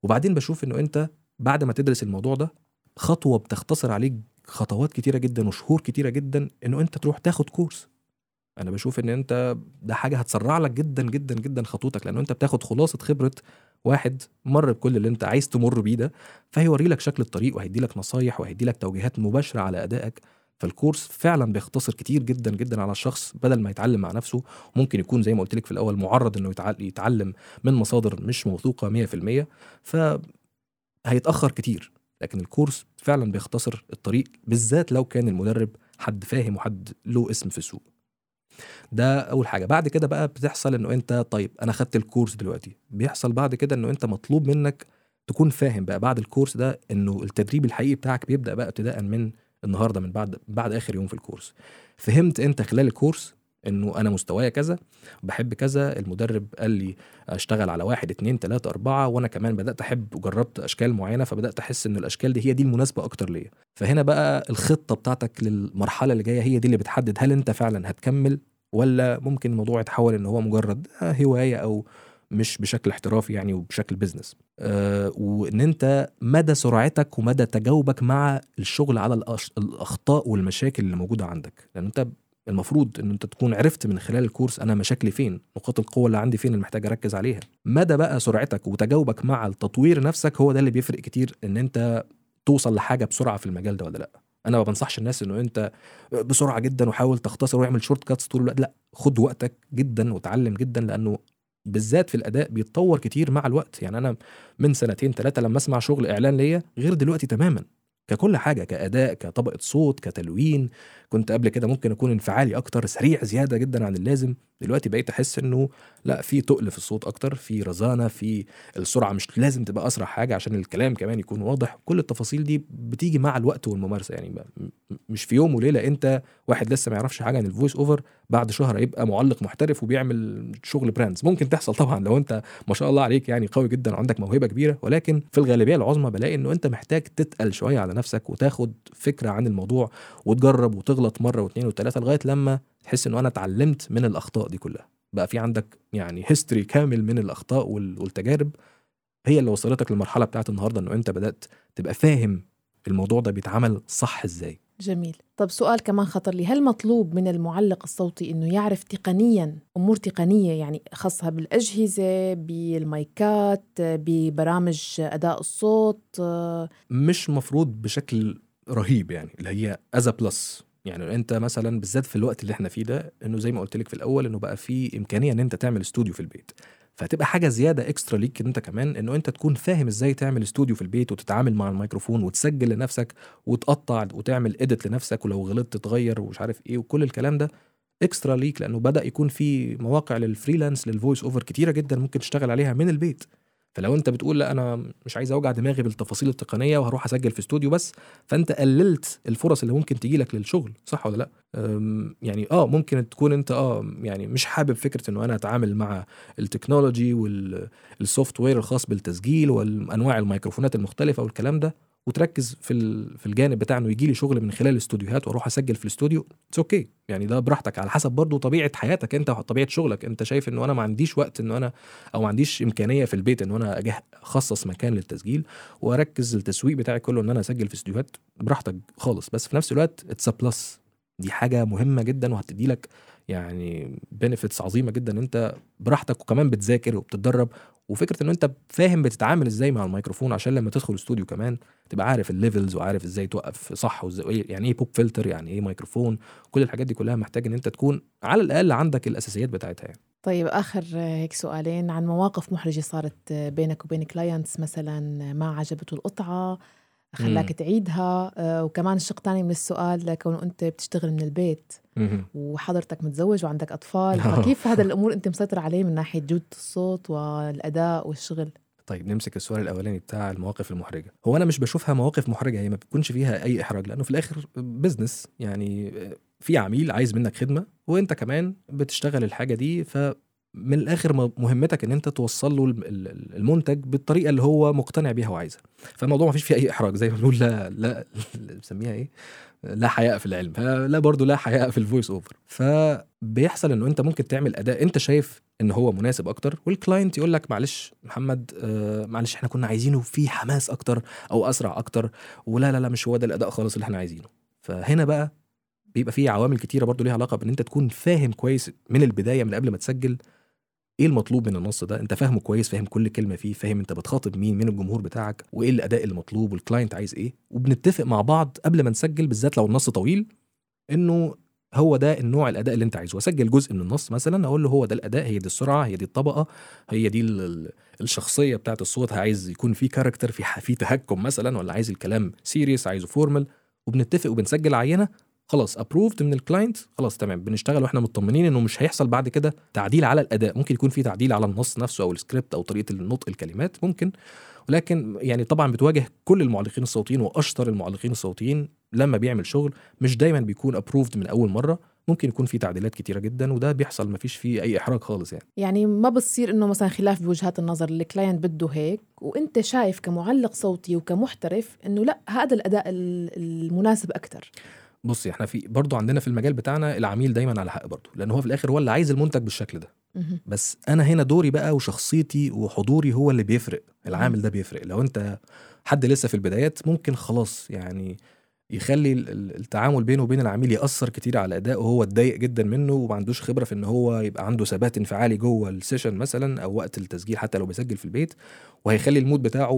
وبعدين بشوف إنه أنت بعد ما تدرس الموضوع ده خطوة بتختصر عليك خطوات كتيرة جدا وشهور كتيرة جدا إنه أنت تروح تاخد كورس أنا بشوف ان انت ده حاجة هتسرع لك جدا جدا جدا خطوتك لأنه انت بتاخد خلاصة خبرة واحد مر بكل اللي انت عايز تمر بيه ده فهيوري لك شكل الطريق وهيدي لك نصايح وهيدي لك توجيهات مباشرة على أدائك. فالكورس فعلا بيختصر كتير جدا جدا على الشخص بدل ما يتعلم مع نفسه. ممكن يكون زي ما قلت لك في الأول معرض إنه يتع- يتعلم من مصادر مش موثوقة 100% فهيتاخر كتير. لكن الكورس فعلا بيختصر الطريق بالذات لو كان المدرب حد فاهم وحد له اسم في السوق. ده أول حاجة. بعد كده بقى بتحصل إنه أنت طيب أنا خدت الكورس دلوقتي. بيحصل بعد كده إنه أنت مطلوب منك تكون فاهم بقى بعد الكورس ده إنه التدريب الحقيقي بتاعك بيبدأ بقى ابتداء من النهارده من بعد بعد آخر يوم في الكورس. فهمت أنت خلال الكورس إنه أنا مستوايا كذا بحب كذا المدرب قال لي أشتغل على واحد اتنين تلاتة أربعة وأنا كمان بدأت أحب وجربت أشكال معينة فبدأت أحس إن الأشكال دي هي دي المناسبة أكتر ليا. فهنا بقى الخطة بتاعتك للمرحلة اللي جاية هي دي اللي بتحدد هل أنت فعلا هتكمل ولا ممكن الموضوع يتحول إن هو مجرد آه، هواية أو مش بشكل احترافي يعني وبشكل business آه وإن أنت مدى سرعتك ومدى تجاوبك مع الشغل على. الأخطاء والمشاكل اللي موجودة عندك. لأن أنت المفروض إن أنت تكون عرفت من خلال الكورس أنا مشاكلي فين نقاط القوة اللي عندي فين اللي محتاج أركز عليها. مدى بقى سرعتك وتجاوبك مع التطوير نفسك هو ده اللي بيفرق كتير إن أنت توصل لحاجة بسرعة في المجال ده ولا لأ. أنا ما بنصحش الناس إنه أنت بسرعة جدا وحاول تختصر واعمل shortcuts طول الوقت. لا خد وقتك جدا وتعلم جدا لأنه بالذات في الأداء بيتطور كتير مع الوقت. يعني أنا من سنتين ثلاثة لما أسمع شغل إعلان ليا غير دلوقتي تماما. ككل حاجة كأداء كطبقة صوت كتلوين. كنت قبل كده ممكن أكون انفعالي أكتر سريع زيادة جدا عن اللازم. دلوقتي بقيت أحس إنه لأ في تقل في الصوت أكتر في رزانة في السرعة. مش لازم تبقى أسرع حاجة عشان الكلام كمان يكون واضح. كل التفاصيل دي بتيجي مع الوقت والممارسة. يعني مش في يوم وليلة أنت واحد لسه ما يعرفش حاجة عن ال voice over بعد شهر يبقى معلق محترف وبيعمل شغل brands ممكن تحصل طبعا لو أنت ما شاء الله عليك يعني قوي جدا وعندك موهبة كبيرة. ولكن في الغالبية العظمى بلاقي إنه أنت محتاج تتقل شوية على نفسك وتاخد فكرة عن الموضوع وتجرب وتغلط مرة واثنين وثلاثه لغاية لما تحس إنه أنا اتعلمت من الأخطاء دي كلها. بقى في عندك يعني هيستوري كامل من الأخطاء وال- والتجارب هي اللي وصلتك للمرحله بتاعت النهارده إنه أنت بدأت تبقى فاهم الموضوع ده بيتعمل صح إزاي. جميل. طب سؤال كمان خطر لي. هل مطلوب من المعلق الصوتي إنه يعرف تقنيا أمور تقنية يعني خاصة بالأجهزة بالمايكات ببرامج أداء الصوت؟ مش مفروض بشكل رهيب يعني اللي هي as plus يعني أنت مثلا بالذات في الوقت اللي إحنا فيه ده إنه زي ما قلت لك في الأول إنه بقى في إمكانية إن أنت تعمل استوديو في البيت. فهتبقى حاجة زيادة extra ليك انت كمان انه انت تكون فاهم إزاي تعمل استوديو في البيت وتتعامل مع الميكروفون وتسجل لنفسك وتقطع وتعمل edit لنفسك ولو غلطت تغير ومش عارف إيه وكل الكلام ده extra ليك لأنه بدأ يكون في مواقع لل freelance لل voice over كتيرة جدا ممكن تشتغل عليها من البيت. فلو انت بتقول لا أنا مش عايز أوجع دماغي بالتفاصيل التقنية وهروح أسجل في استوديو بس فأنت قللت الفرص اللي ممكن تجي لك للشغل صح ولا لا؟ يعني آه ممكن تكون أنت آه يعني مش حابب فكرة إنه أنا أتعامل مع ال technology وال software الخاص بالتسجيل وانواع الميكروفونات المختلفة والكلام ده. وتركز في في الجانب بتاع إنه يجي لي شغل من خلال الاستوديوهات وأروح أسجل في الاستوديو it's okay يعني ده براحتك على حسب برضو طبيعة حياتك أنت وطبيعه شغلك. أنت شايف إنه أنا ما عنديش وقت إنه أنا أو ما عنديش إمكانية في البيت إنه أنا أجه أخصص مكان للتسجيل وأركز التسويق بتاعي كله إن أنا أسجل في استوديوهات براحتك خالص. بس في نفس الوقت it's plus دي حاجة مهمة جدا وهتدي لك يعني benefits عظيمة جدا أنت براحتك وكمان بتذاكر وبتتدرب. وفكرة إن أنت فاهم بتتعامل إزاي مع الميكروفون عشان لما تدخل استوديو كمان تبقى عارف ال levels وعارف إزاي توقف صح وإزاي يعني إيه pop filter يعني إيه ميكروفون. كل الحاجات دي كلها محتاج إن أنت تكون على الأقل عندك الأساسيات بتاعتها يعني. طيب آخر هيك سؤالين عن مواقف محرجة صارت بينك وبين clients مثلا ما عجبته القطعة خلاك. تعيدها آه، وكمان الشق الثاني من السؤال كونه أنت بتشتغل من البيت. وحضرتك متزوج وعندك أطفال آه. فكيف هذا الأمور أنت مسيطر عليه من ناحية جودة الصوت والأداء والشغل طيب نمسك السؤال الأولاني بتاع المواقف المحرجة هو أنا مش بشوفها مواقف محرجة هي ما بتكونش فيها أي إحراج لأنه في الآخر business يعني في عميل عايز منك خدمة وأنت كمان بتشتغل الحاجة دي فمن الآخر مهمتك إن أنت توصل له الم- ال- المنتج بالطريقة اللي هو مقتنع بيها وعايزها. فالموضوع ما فيش فيه أي إحراج زي ما بنقول لا لا بنسميها إيه؟ لا حياء في العلم. فلا برضو لا حياء في ال voice over فبيحصل إنه أنت ممكن تعمل أداء أنت شايف إن هو مناسب أكتر وال client يقول لك معلش محمد آه معلش إحنا كنا عايزينه فيه حماس أكتر أو أسرع أكتر ولا لا لا مش هو ده الأداء خالص اللي إحنا عايزينه. فهنا بقى بيبقى فيه عوامل كتيرة برضو ليها علاقة بإن أنت تكون فاهم كويس من البداية من قبل ما تسجل إيه المطلوب من النص ده؟ أنت فاهمه كويس فاهم كل كلمة فيه فاهم أنت بتخاطب مين من الجمهور بتاعك وإيه الاداء المطلوب والكلاينت عايز إيه. وبنتفق مع بعض قبل ما نسجل بالذات لو النص طويل إنه هو ده النوع الأداء اللي أنت عايزه. أسجل جزء من النص مثلا أقول له هو ده الأداء هي دي السرعة هي دي الطبقة هي دي ال- ال- الشخصية بتاعت الصوت عايز يكون في character في في تهكم مثلا ولا عايز الكلام serious عايزه formal وبنتفق وبنسجل عينة خلاص approved من ال client خلاص تمام. بنشتغل وإحنا مطمنين انه مش هيحصل بعد كده تعديل على الأداء. ممكن يكون في تعديل على النص نفسه أو السكريبت أو طريقة النطق الكلمات ممكن. ولكن يعني طبعا بتواجه كل المعلقين الصوتيين وأشطر المعلقين الصوتيين لما بيعمل شغل مش دايما بيكون approved من أول مرة. ممكن يكون في تعديلات كتيرة جدا وده بيحصل ما فيش فيه أي إحراج خالص يعني. يعني ما بتصير إنه مثلا خلاف بوجهات النظر ال client بده هيك وأنت شايف كمعلق صوتي وكمحترف إنه لأ هذا الأداء ال- المناسب أكثر بصي إحنا في برضو عندنا في المجال بتاعنا العميل دايما على حق برضو لأن هو في الآخر هو اللي عايز المنتج بالشكل ده. بس أنا هنا دوري بقى وشخصيتي وحضوري هو اللي بيفرق العامل ده بيفرق. لو أنت حد لسه في البدايات ممكن خلاص يعني يخلي ال- ال- التعامل بينه وبين العميل يأثر كتير على ادائه وهو اتضايق جدا منه وما عندوش خبرة في إن هو يبقى عنده ثبات انفعالي جوه ال session مثلا أو وقت التسجيل حتى لو بيسجل في البيت وهيخلي ال mood بتاعه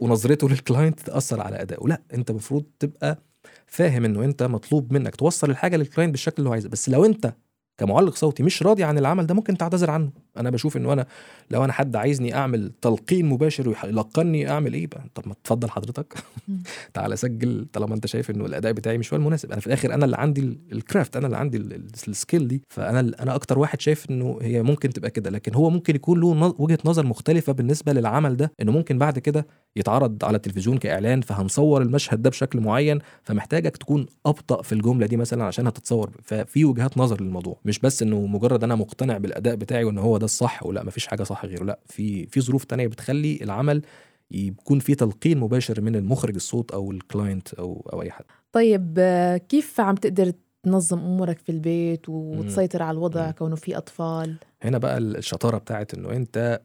ونظرته لل client تأثر على ادائه لا أنت المفروض تبقى فاهم إنه أنت مطلوب منك توصل الحاجة لل client بالشكل اللي هو عايزه. بس لو أنت كمعلق صوتي مش راضي عن العمل ده ممكن تعتذر عنه. أنا بشوف إنه أنا لو أنا حد عايزني أعمل تلقين مباشر ويلقني أعمل إيه بقى؟ طب ما تفضل حضرتك. تعالى سجل طالما أنت شايف إنه الأداء بتاعي مش هو المناسب. أنا في الآخر أنا اللي عندي ال- الcraft أنا اللي عندي ال- ال- skill دي. فأنا أنا أكتر واحد شايف إنه هي ممكن تبقى كده. لكن هو ممكن يكون له وجهة نظر مختلفة بالنسبة للعمل ده إنه ممكن بعد كده يتعرض على التلفزيون كإعلان فهنصور المشهد ده بشكل معين فمحتاجك تكون أبطأ في الجملة دي مثلا عشان هتتصور. ففي وجهات نظر للموضوع. مش بس إنه مجرد أنا مقتنع بالأداء بتاعي وإن هو ده الصح ولا مفيش حاجة صح غيره لا في في ظروف تانية بتخلي العمل يكون في تلقين مباشر من المخرج الصوت أو الكلاينت أو أو أي حد. طيب كيف عم تقدر تنظم أمورك في البيت وتسيطر على الوضع مم. كونه في أطفال؟ هنا بقى الشطارة بتاعت إنه أنت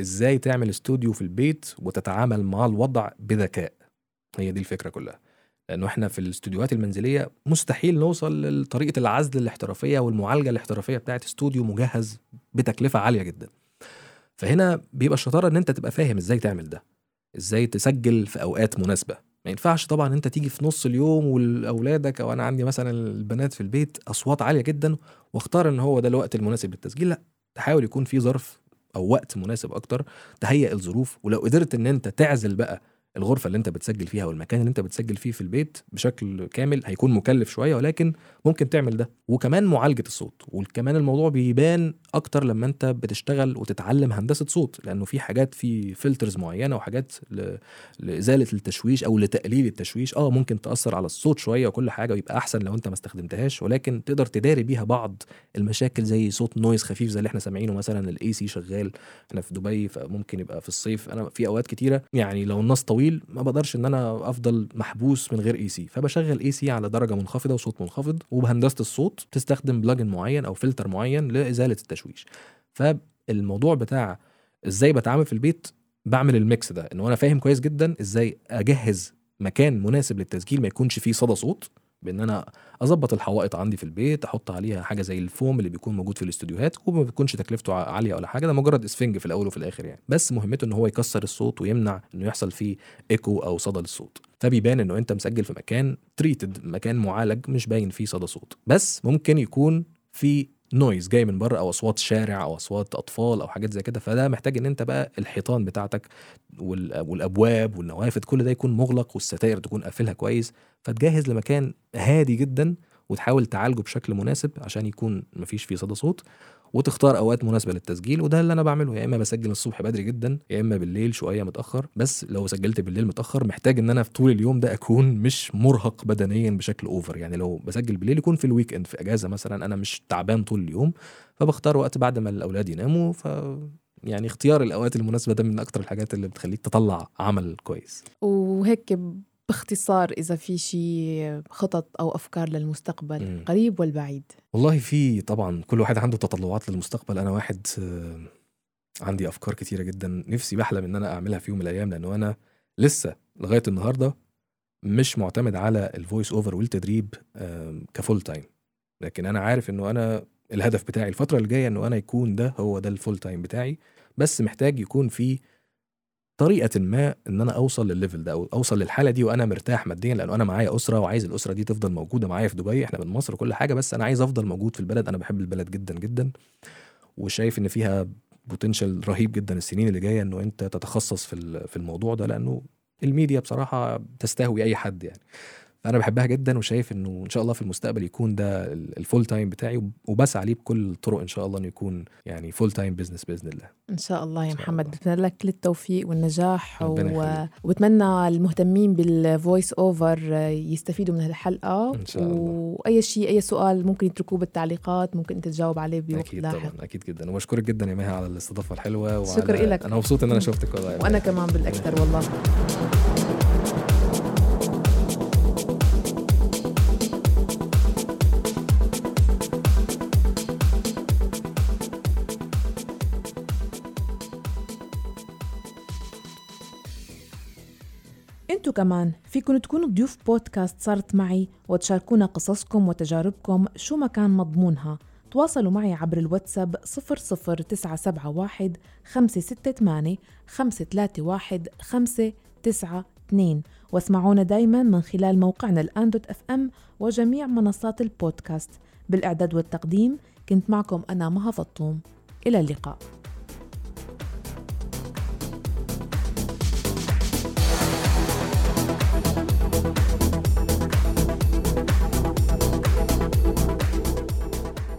إزاي تعمل استوديو في البيت وتتعامل مع الوضع بذكاء؟ هي دي الفكرة كلها. لأنه إحنا في الاستوديوهات المنزلية مستحيل نوصل لطريقة العزل الاحترافية والمعالجة الاحترافية بتاعت استوديو مجهز بتكلفة عالية جدا. فهنا بيبقى الشطارة إن أنت تبقى فاهم إزاي تعمل ده إزاي تسجل في أوقات مناسبة. ما ينفعش طبعا أنت تيجي في نص اليوم واولادك أو أنا عندي مثلا البنات في البيت أصوات عالية جدا واختار إن هو ده الوقت المناسب للتسجيل. لأ تحاول يكون في ظرف أو وقت مناسب أكتر تهيئ الظروف ولو قدرت إن أنت تعزل بقى الغرفة اللي انت بتسجل فيها والمكان اللي انت بتسجل فيه في البيت بشكل كامل هيكون مكلف شوية ولكن ممكن تعمل ده. وكمان معالجة الصوت. وكمان الموضوع بيبان أكتر لما انت بتشتغل وتتعلم هندسة صوت. لأنه في حاجات في فلترز معينة وحاجات. لإزالة التشويش أو لتقليل التشويش. آه ممكن تأثر على الصوت شوية وكل حاجة ويبقى أحسن لو انت ما استخدمتهاش. ولكن تقدر تداري بيها بعض المشاكل زي صوت noise خفيف زي اللي إحنا سامعينه. مثلا ال AC شغال. أنا في دبي فممكن يبقى في الصيف. أنا في أوقات كتيرة يعني لو النص طويل ما بقدرش إن أنا أفضل محبوس من غير AC فبشغل AC على درجة منخفضة وصوت منخفض وبهندسة الصوت تستخدم plugin معين أو فلتر معين لإزالة التشويش. فالموضوع بتاع إزاي بتعامل في البيت بعمل ال mix ده انه أنا فاهم كويس جدا إزاي أجهز مكان مناسب للتسجيل ما يكونش فيه صدى صوت بإن أنا أظبط الحوائط عندي في البيت أحط عليها حاجة زي الفوم اللي بيكون موجود في الاستوديوهات وما بيكونش تكلفته عالية ولا حاجة ده مجرد إسفنج في الأول وفي الآخر يعني. بس مهمته إن هو يكسر الصوت ويمنع إنه يحصل فيه ايكو أو صدى للصوت. فبيبان إنه أنت مسجل في مكان treated مكان معالج مش باين فيه صدى صوت. بس ممكن يكون في noise جاي من بره أو أصوات شارع أو أصوات أطفال أو حاجات زي كده. فده محتاج إن أنت بقى الحيطان بتاعتك وال- والأبواب والنوافذ كل ده يكون مغلق والستائر تكون قافلها كويس. فتجهز لمكان هادي جدا وتحاول تعالجه بشكل مناسب عشان يكون مفيش فيه صدى صوت. وتختار أوقات مناسبة للتسجيل وده اللي أنا بعمله. يا إما بسجل الصبح بدري جدا يا إما بالليل شوية متأخر. بس لو سجلت بالليل متأخر محتاج إن أنا في طول اليوم ده أكون مش مرهق بدنيا بشكل over يعني لو بسجل بالليل يكون في ال weekend في إجازة مثلا أنا مش تعبان طول اليوم فبختار وقت بعد ما الأولاد يناموا. ف يعني اختيار الأوقات المناسبة ده من أكتر الحاجات اللي بتخليك تطلع عمل كويس. وهيك باختصار إذا في شي خطط أو أفكار للمستقبل مم. قريب والبعيد؟ والله في طبعا كل واحد عنده تطلعات للمستقبل. أنا واحد آه، عندي أفكار كتيرة جدا. نفسي بحلم إن أنا أعملها في يوم من الأيام لأنه أنا لسه لغاية النهارده مش معتمد على ال voice over والتدريب ك full time لكن أنا عارف إنه أنا الهدف بتاعي الفترة اللي جاية إنه أنا يكون ده هو ده ال full time بتاعي. بس محتاج يكون في طريقة ما إن أنا أوصل للل level ده أو أوصل للحالة دي وأنا مرتاح ماديا لأنه أنا معايا أسرة وعايز الأسرة دي تفضل موجودة معايا في دبي إحنا من مصر وكل حاجة بس أنا عايز أفضل موجود في البلد. أنا بحب البلد جدا جدا. وشايف إن فيها potential رهيب جدا السنين اللي جاية إنه أنت تتخصص في في الموضوع ده لأنه الميديا بصراحة تستهوي أي حد يعني. فأنا بحبها جدا وشايف إنه إن شاء الله في المستقبل يكون ده ال- ال full time بتاعي وبسعى ليه بكل الطرق إن شاء الله إنه يكون يعني full time business بإذن الله إن شاء الله يا محمد. بتمنى لك كل التوفيق والنجاح و... وبتمنى المهتمين بال voice over يستفيدوا من هالحلقة إن شاء الله. وأي شيء أي سؤال ممكن يتركوه بالتعليقات ممكن أنت تجاوب عليه بوقت أكيد لاحق طبعا أكيد جدا وبشكرك جدا يا مها على الاستضافة الحلوة وعلى شكر إلك. أنا مبسوط إن أنا شفتك والله مها. كمان بالأكثر والله انتو كمان فيكن تكونوا ضيوف بودكاست صارت معي وتشاركونا قصصكم وتجاربكم شو ما كان مضمونها. تواصلوا معي عبر الواتساب 00971 568 531 592 واسمعونا دايما من خلال موقعنا الآن dot FM وجميع منصات البودكاست. بالإعداد والتقديم كنت معكم أنا مها فطوم. إلى اللقاء.